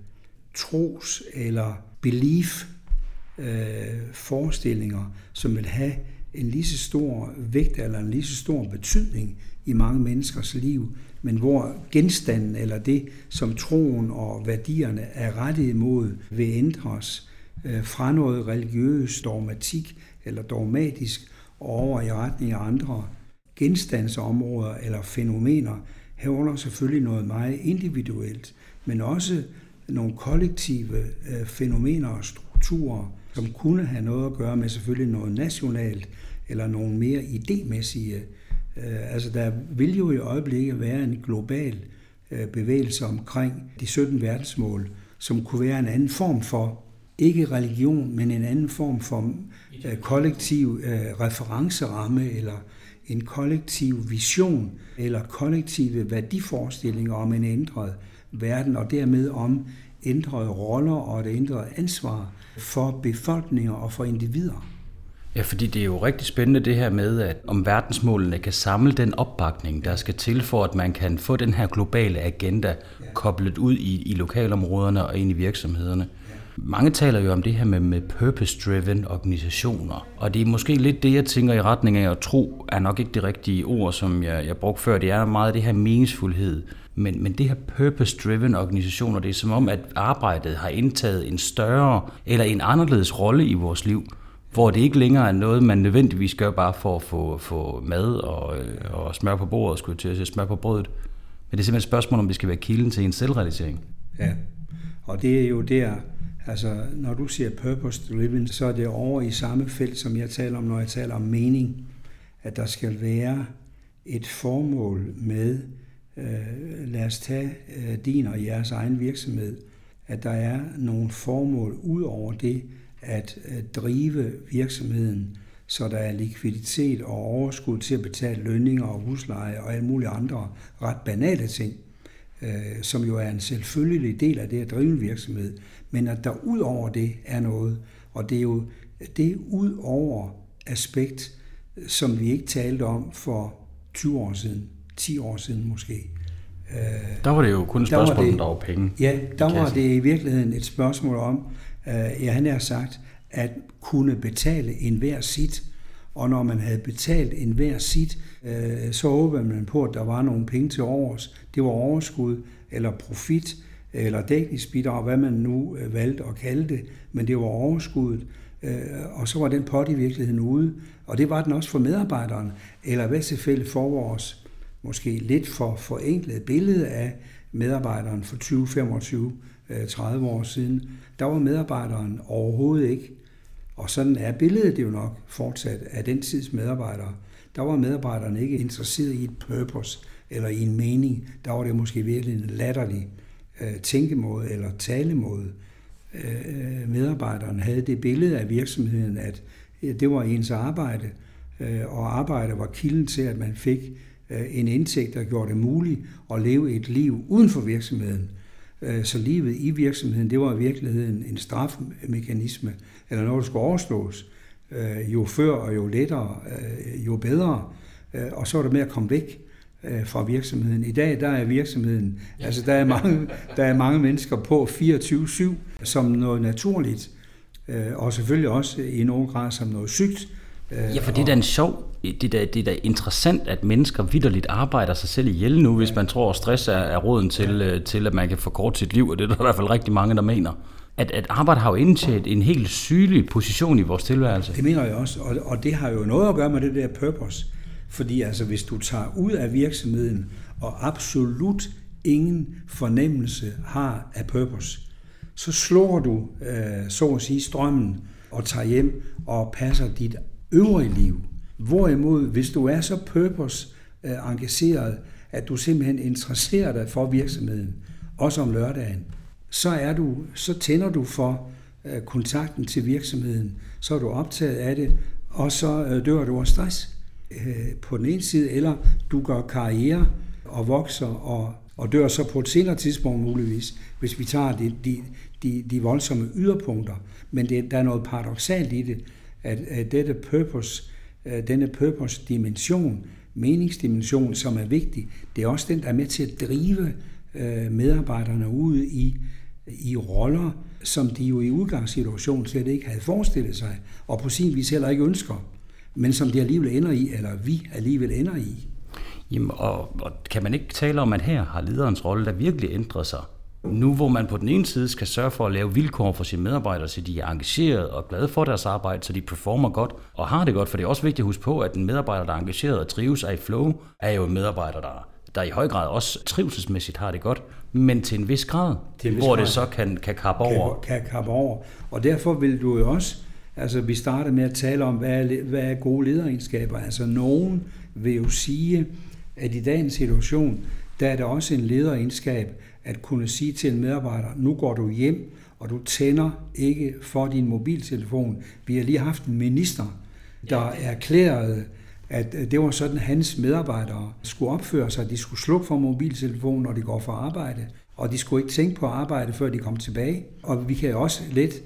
tros- eller belief øh, forestillinger, som vil have en lige så stor vægt eller en lige så stor betydning i mange menneskers liv, men hvor genstanden eller det, som troen og værdierne er rettet imod, vil ændres øh, fra noget religiøs dogmatik eller dogmatisk over i retning af andre genstandsområder eller fænomener, herunder selvfølgelig noget meget individuelt, men også nogle kollektive øh, fænomener og strukturer, som kunne have noget at gøre med selvfølgelig noget nationalt eller nogle mere idémæssige. Øh, altså der vil jo i øjeblikket være en global øh, bevægelse omkring de 17 verdensmål, som kunne være en anden form for, ikke religion, men en anden form for øh, kollektiv øh, referenceramme eller en kollektiv vision eller kollektive værdiforestillinger om en ændret verden, og dermed om ændrede roller og et ændret ansvar for befolkninger og for individer. Ja, fordi det er jo rigtig spændende det her med, at om verdensmålene kan samle den opbakning, der skal til for, at man kan få den her globale agenda koblet ud i, i lokalområderne og ind i virksomhederne. Mange taler jo om det her med, med purpose-driven organisationer, og det er måske lidt det, jeg tænker i retning af at tro, er nok ikke det rigtige ord, som jeg, jeg brugte før. Det er meget det her meningsfuldhed. Men, men det her purpose-driven organisationer, det er som om, at arbejdet har indtaget en større eller en anderledes rolle i vores liv, hvor det ikke længere er noget, man nødvendigvis gør bare for at få, få mad og, øh, og smør på bordet, skulle til at sige, smør på brødet. Men det er simpelthen et spørgsmål, om det skal være kilden til en selvrealisering. Ja, og det er jo der, altså når du siger purpose-driven, så er det over i samme felt, som jeg taler om, når jeg taler om mening, at der skal være et formål med øh, lad os tage øh, din og jeres egen virksomhed, at der er nogle formål ud over det at øh, drive virksomheden, så der er likviditet og overskud til at betale lønninger og husleje og alle mulige andre ret banale ting, øh, som jo er en selvfølgelig del af det at drive en virksomhed, men at der ud over det er noget, og det er jo det ud over aspekt, som vi ikke talte om for 20 år siden. 10 år siden måske. Der var det jo kun et spørgsmål, om der var penge. Ja, der var det i virkeligheden et spørgsmål om, øh, ja, han har sagt, at kunne betale en hver sit. Og når man havde betalt en hver sit, øh, så håbede man på, at der var nogle penge til overs. Det var overskud, eller profit, eller dækningsbidrag, hvad man nu øh, valgte at kalde det, men det var overskuddet. Øh, og så var den pot i virkeligheden ude, og det var den også for medarbejderen, eller hvad tilfælde for vores måske lidt for forenklet billede af medarbejderen for 2025 Øh, 30 år siden. Der var medarbejderen overhovedet ikke, og sådan er billedet jo nok fortsat af den tids medarbejdere. Der var medarbejderne ikke interesseret i et purpose eller i en mening. Der var det måske virkelig en latterlig øh, tænkemåde eller talemåde. Øh, medarbejderen havde det billede af virksomheden, at det var ens arbejde, øh, og arbejde var kilden til, at man fik Øh, en indtægt, der gjorde det muligt at leve et liv uden for virksomheden. Øh, så livet i virksomheden, det var i virkeligheden en strafmekanisme, eller noget, der skulle overstås. Øh, jo før og jo lettere, jo bedre. Og så var det med at komme væk fra virksomheden. I dag der er virksomheden, altså der er mange, der er mange mennesker på 24-7 som noget naturligt, og selvfølgelig også i nogen grad som noget sygt, Ja, for det er da en sjov, det er da, det er da interessant, at mennesker vidderligt arbejder sig selv ihjel nu, hvis man tror, at stress er, er råden til, ja. Øh, til, at man kan forkorte sit liv, og det er der i hvert fald rigtig mange, der mener. At, at arbejde har jo indtaget en helt sygelig position i vores tilværelse. Det mener jeg også, og, og det har jo noget at gøre med det der purpose. Fordi altså, hvis du tager ud af virksomheden, og absolut ingen fornemmelse har af purpose, så slår du, øh, så at sige, strømmen og tager hjem og passer dit øvrige liv. Hvorimod, hvis du er så purpose øh, engageret, at du simpelthen interesserer dig for virksomheden, også om lørdagen, så, er du, så tænder du for øh, kontakten til virksomheden, så er du optaget af det, og så øh, dør du af stress på den ene side, eller du gør karriere og vokser og, og dør så på et senere tidspunkt muligvis, hvis vi tager de, de, de, de voldsomme yderpunkter. Men det, der er noget paradoxalt i det, at, at dette purpose, Øh, denne purpose-dimension, meningsdimension, som er vigtig, det er også den, der er med til at drive øh, medarbejderne ud i, i roller, som de jo i udgangssituationen slet ikke havde forestillet sig, og på sin vis heller ikke ønsker, men som de alligevel ender i, eller vi alligevel ender i. Jamen, og, og kan man ikke tale om, at her har lederens rolle der virkelig ændret sig? Nu hvor man på den ene side skal sørge for at lave vilkår for sine medarbejdere, så de er engageret og glade for deres arbejde, så de performer godt og har det godt, for det er også vigtigt at huske på, at en medarbejder, der er engageret og trives af i flow, er jo en medarbejder, der, der i høj grad også trivselsmæssigt har det godt, men til en vis grad, til en vis hvor grad. det så kan, kan kappe over. Kan, kan kappe over. Og derfor vil du jo også, altså vi startede med at tale om, hvad er, hvad er gode lederegenskaber. Altså nogen vil jo sige, at i dagens situation, der er det også en lederegenskab at kunne sige til en medarbejder, nu går du hjem, og du tænder ikke for din mobiltelefon. Vi har lige haft en minister, der erklærede, at det var sådan, hans medarbejdere skulle opføre sig. De skulle slukke for mobiltelefonen, når de går for arbejde, og de skulle ikke tænke på arbejde, før de kom tilbage. Og vi kan også lidt,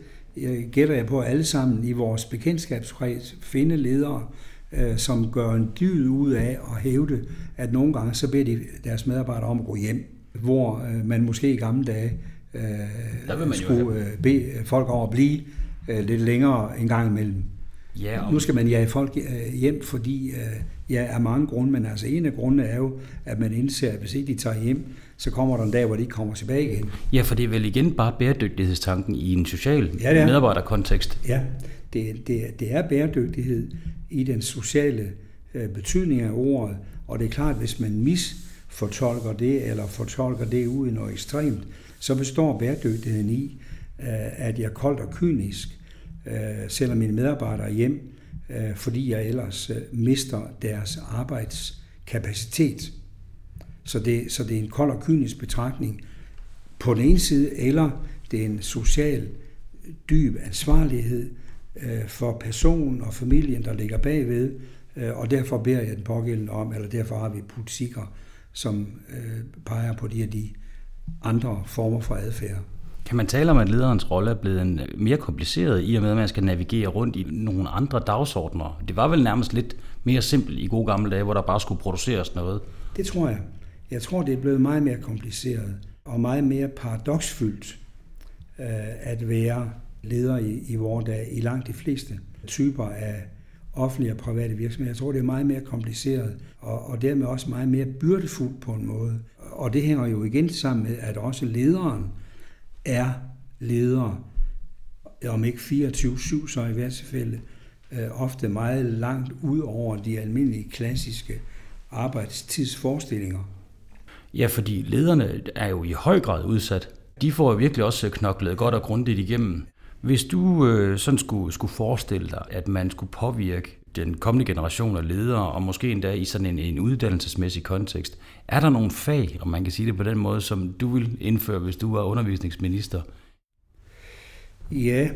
gætter jeg på alle sammen, i vores bekendtskabskreds finde ledere, øh, som gør en dyd ud af at hævde, at nogle gange så beder de deres medarbejdere om at gå hjem, hvor øh, man måske i gamle dage øh, Der vil man skulle øh, bede folk over at blive øh, lidt længere en gang imellem. Ja, og... Nu skal man jage folk øh, hjem, fordi øh, ja, af mange grunde, men altså en af grundene er jo, at man indser, at hvis ikke de tager hjem, så kommer der en dag, hvor de ikke kommer tilbage igen. Ja, for det er vel igen bare bæredygtighedstanken i en social ja, medarbejderkontekst. Ja, det, det, det er bæredygtighed i den sociale øh, betydning af ordet, og det er klart, hvis man fortolker det, eller fortolker det ud i noget ekstremt, så består bæredygtigheden i, øh, at jeg er koldt og kynisk, øh, sender mine medarbejdere hjem, øh, fordi jeg ellers øh, mister deres arbejdskapacitet. Så det, så det er en kold og kynisk betragtning på den ene side, eller det er en social dyb ansvarlighed for personen og familien, der ligger bagved, og derfor beder jeg den pågældende om, eller derfor har vi politikker, som øh, peger på de her de andre former for adfærd. Kan man tale om, at lederens rolle er blevet en mere kompliceret i og med, at man skal navigere rundt i nogle andre dagsordner? Det var vel nærmest lidt mere simpelt i gode gamle dage, hvor der bare skulle produceres noget? Det tror jeg. Jeg tror, det er blevet meget mere kompliceret og meget mere paradoksfyldt øh, at være leder i, i vores dag i langt de fleste typer af offentlige og private virksomheder. Jeg tror, det er meget mere kompliceret og, og dermed også meget mere byrdefuldt på en måde. Og det hænger jo igen sammen med, at også lederen er leder, om ikke 24-7, så i hvert fald øh, ofte meget langt ud over de almindelige klassiske arbejdstidsforestillinger. Ja, fordi lederne er jo i høj grad udsat. De får virkelig også knoklet godt og grundigt igennem. Hvis du øh, sådan skulle, skulle forestille dig, at man skulle påvirke den kommende generation af ledere, og måske endda i sådan en, en uddannelsesmæssig kontekst, er der nogle fag, om man kan sige det på den måde, som du vil indføre, hvis du var undervisningsminister? Ja,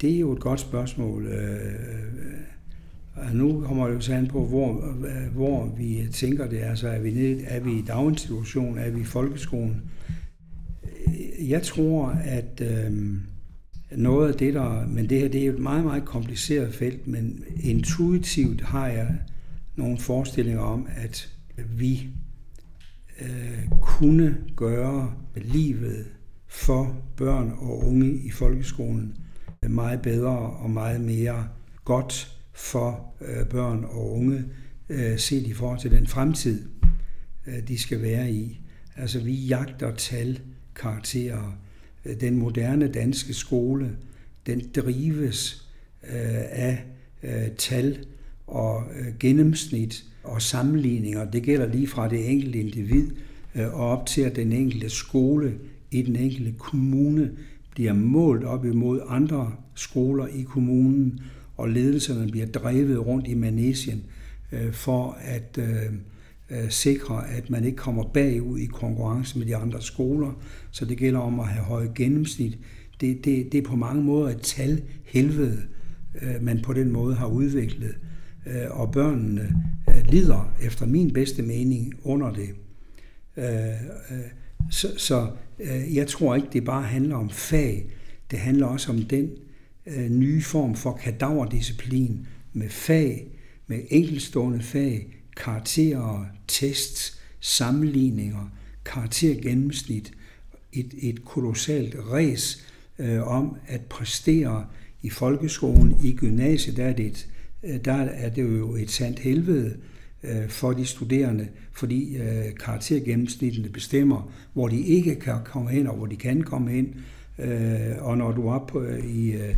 det er jo et godt spørgsmål. Øh, øh, og nu kommer det jo an på, hvor, øh, hvor vi tænker det. Altså, er vi, ned, er vi i daginstitutionen? Er vi i folkeskolen? Jeg tror, at... Øh, noget af det, der... Men det her det er et meget, meget kompliceret felt, men intuitivt har jeg nogle forestillinger om, at vi øh, kunne gøre livet for børn og unge i folkeskolen meget bedre og meget mere godt for øh, børn og unge, øh, set i forhold til den fremtid, øh, de skal være i. Altså vi jagter tal, karakterer, Øh, den moderne danske skole, den drives øh, af øh, tal og øh, gennemsnit og sammenligninger. Det gælder lige fra det enkelte individ øh, og op til, at den enkelte skole i den enkelte kommune bliver målt op imod andre skoler i kommunen, og ledelserne bliver drevet rundt i manesien øh, for at øh, Øh, sikre, at man ikke kommer bagud i konkurrence med de andre skoler. Så det gælder om at have høje gennemsnit. Det, det, det er på mange måder et tal helvede, øh, man på den måde har udviklet. Øh, og børnene lider efter min bedste mening under det. Så så jeg tror ikke, det bare handler om fag. Det handler også om den nye form for kadaverdisciplin med fag, med enkelstående fag, karakterer, tests, sammenligninger, karaktergennemsnit, et, et kolossalt ræs øh, om at præstere i folkeskolen, i gymnasiet, der er det, et, øh, der er det jo et sandt helvede, øh, for de studerende, fordi øh, karaktergennemsnittene bestemmer, hvor de ikke kan komme hen, og hvor de kan komme hen. Øh, og når du er på, øh, i, øh,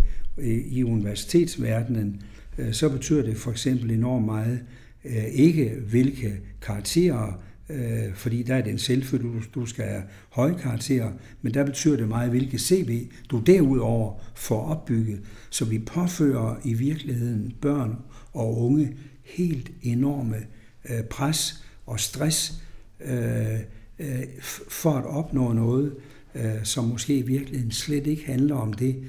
i universitetsverdenen, øh, så betyder det for eksempel enormt meget, Øh, ikke hvilke karakterer, øh, fordi der er det en selvfølge, du, du skal have høje karakterer, men der betyder det meget, hvilke CV du derudover får opbygget. Så vi påfører i virkeligheden børn og unge helt enorme øh, pres og stress for at opnå noget, som måske i virkeligheden slet ikke handler om det,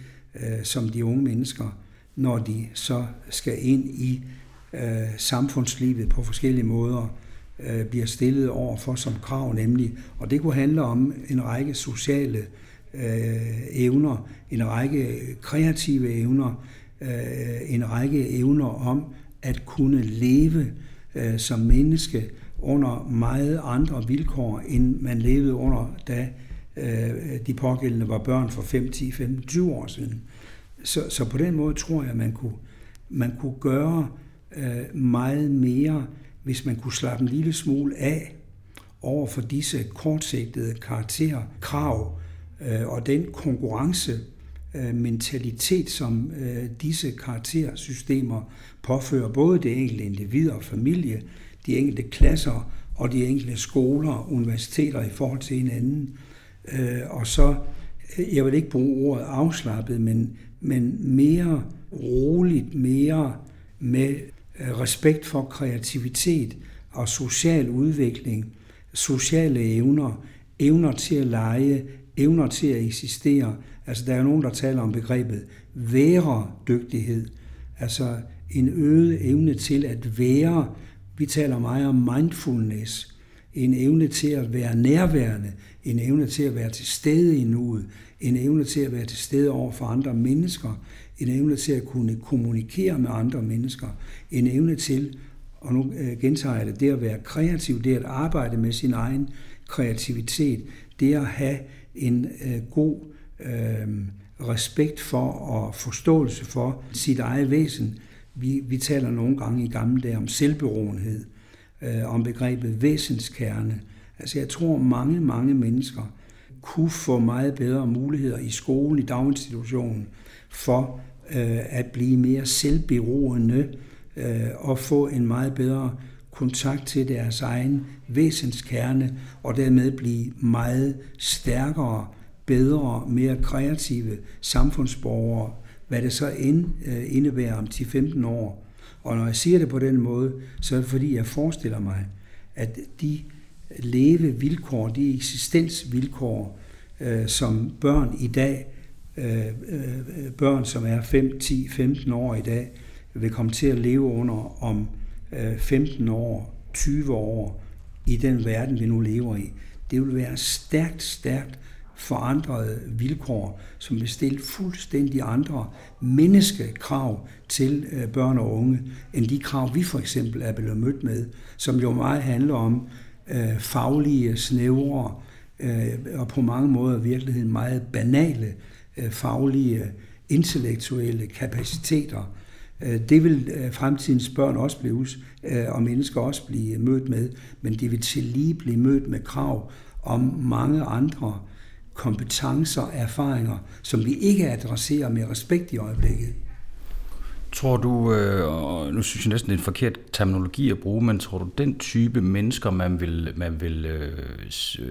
som de unge mennesker, når de så skal ind i øh, samfundslivet på forskellige måder, øh, bliver stillet over for som krav, nemlig, og det kunne handle om en række sociale øh, evner, en række kreative evner, øh, en række evner om at kunne leve øh, som menneske under meget andre vilkår, end man levede under, da øh, de pågældende var børn for 5, 10, 15, 20 år siden. Så, så på den måde tror jeg, man kunne, man kunne gøre øh, meget mere, hvis man kunne slappe en lille smule af over for disse kortsigtede karakterkrav øh, og den konkurrence øh, mentalitet, som øh, disse karaktersystemer påfører både det enkelte individ og familie, de enkelte klasser og de enkelte skoler og universiteter i forhold til hinanden. Øh, og så, øh, jeg vil ikke bruge ordet afslappet, men, men mere roligt, mere med Øh, respekt for kreativitet og social udvikling, sociale evner, evner til at lege, evner til at eksistere. Altså der er nogen, der taler om begrebet væredygtighed, altså en øget evne til at være. Vi taler meget om mindfulness, en evne til at være nærværende, en evne til at være til stede i nuet, en evne til at være til stede over for andre mennesker, en evne til at kunne kommunikere med andre mennesker, en evne til, og nu øh, gentager jeg det, det at være kreativ, det at arbejde med sin egen kreativitet, det at have en øh, god øh, respekt for og forståelse for sit eget væsen. Vi, vi taler nogle gange i gamle dage om selvberoenhed, øh, om begrebet væsenskerne. Altså jeg tror, mange, mange mennesker kunne få meget bedre muligheder i skolen, i daginstitutionen, for Øh, at blive mere selvberoende øh, og få en meget bedre kontakt til deres egen væsenskerne, og dermed blive meget stærkere, bedre, mere kreative samfundsborgere, hvad det så end øh, indebærer om 10-15 år. Og når jeg siger det på den måde, så er det fordi, jeg forestiller mig, at de levevilkår, de eksistensvilkår, som børn i dag, Øh, øh, børn som er 5, 10, 15 år i dag, vil komme til at leve under om øh, 15 år, 20 år i den verden, vi nu lever i. Det vil være stærkt, stærkt forandrede vilkår, som vil stille fuldstændig andre menneskekrav til øh, børn og unge, end de krav, vi for eksempel er blevet mødt med, som jo meget handler om øh, faglige, snævre øh, og på mange måder i virkeligheden meget banale øh, Øh, faglige, intellektuelle kapaciteter. Øh, det vil øh, fremtidens børn også blive, og mennesker også blive mødt med, men de vil til lige blive mødt med krav om mange andre kompetencer og erfaringer, som vi ikke adresserer med respekt i øjeblikket. Tror du, og nu synes jeg næsten, det er en forkert terminologi at bruge, men tror du, den type mennesker, man vil, man vil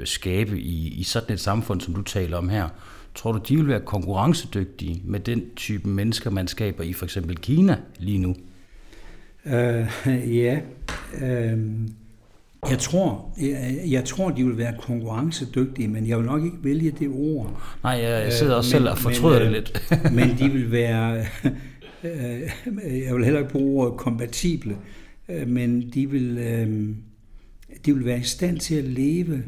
skabe i, i sådan et samfund, som du taler om her, tror du, de vil være konkurrencedygtige med den type mennesker, man skaber i for eksempel Kina lige nu? Uh, ja, uh, jeg tror, jeg, jeg tror, de vil være konkurrencedygtige, men jeg vil nok ikke vælge det ord. Nej, jeg sidder også men, selv og fortryder men, det lidt. [LAUGHS] men de [LAUGHS] vil være, jeg vil heller ikke bruge ordet kompatible, men de vil, de vil være i stand til at leve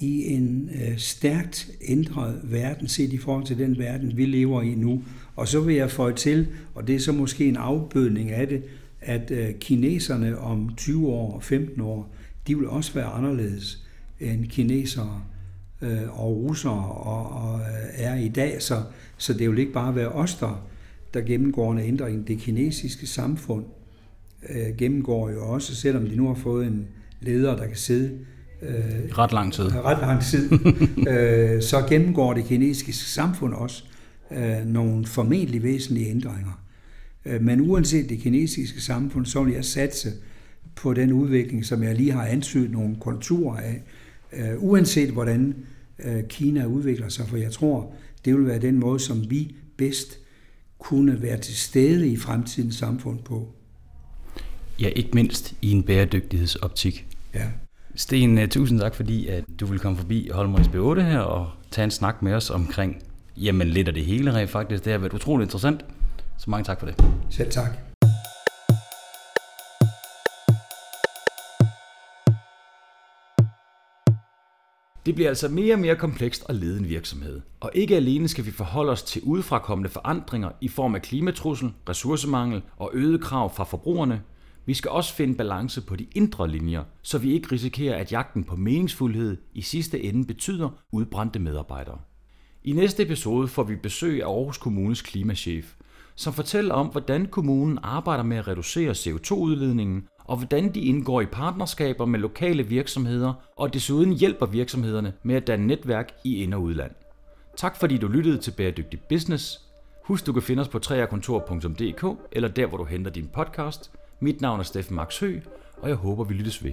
i en øh, stærkt ændret verden, set i forhold til den verden, vi lever i nu. Og så vil jeg få til, og det er så måske en afbødning af det, at øh, kineserne om 20 år og 15 år, de vil også være anderledes end kinesere øh, og russere og, og øh, er i dag. Så, så det vil ikke bare være os, der, der gennemgår en ændring. Det kinesiske samfund øh, gennemgår jo også, selvom de nu har fået en leder, der kan sidde øh, ret lang tid, ret lang tid [LAUGHS] øh, så gennemgår det kinesiske samfund også øh, nogle formentlig væsentlige ændringer. Øh, men uanset det kinesiske samfund, så vil jeg satse på den udvikling, som jeg lige har antydet nogle konturer af, øh, uanset hvordan øh, Kina udvikler sig, for jeg tror, det vil være den måde, som vi bedst kunne være til stede i fremtidens samfund på. Ja, ikke mindst i en bæredygtighedsoptik. Ja. Sten, tusind tak, fordi at du vil komme forbi Holmerigs B8 her og tage en snak med os omkring, jamen lidt af det hele rent faktisk. Det har været utroligt interessant. Så mange tak for det. Selv tak. Det bliver altså mere og mere komplekst at lede en virksomhed. Og ikke alene skal vi forholde os til udefrakommende forandringer i form af klimatrussel, ressourcemangel og øgede krav fra forbrugerne. Vi skal også finde balance på de indre linjer, så vi ikke risikerer, at jagten på meningsfuldhed i sidste ende betyder udbrændte medarbejdere. I næste episode får vi besøg af Aarhus Kommunes klimachef, som fortæller om, hvordan kommunen arbejder med at reducere CO2-udledningen, og hvordan de indgår i partnerskaber med lokale virksomheder, og desuden hjælper virksomhederne med at danne netværk i ind- og udland. Tak fordi du lyttede til Bæredygtig Business. Husk, du kan finde os på treakontor.dk eller der, hvor du henter din podcast. Mit navn er Steffen Max Hø, og jeg håber, vi lyttes ved.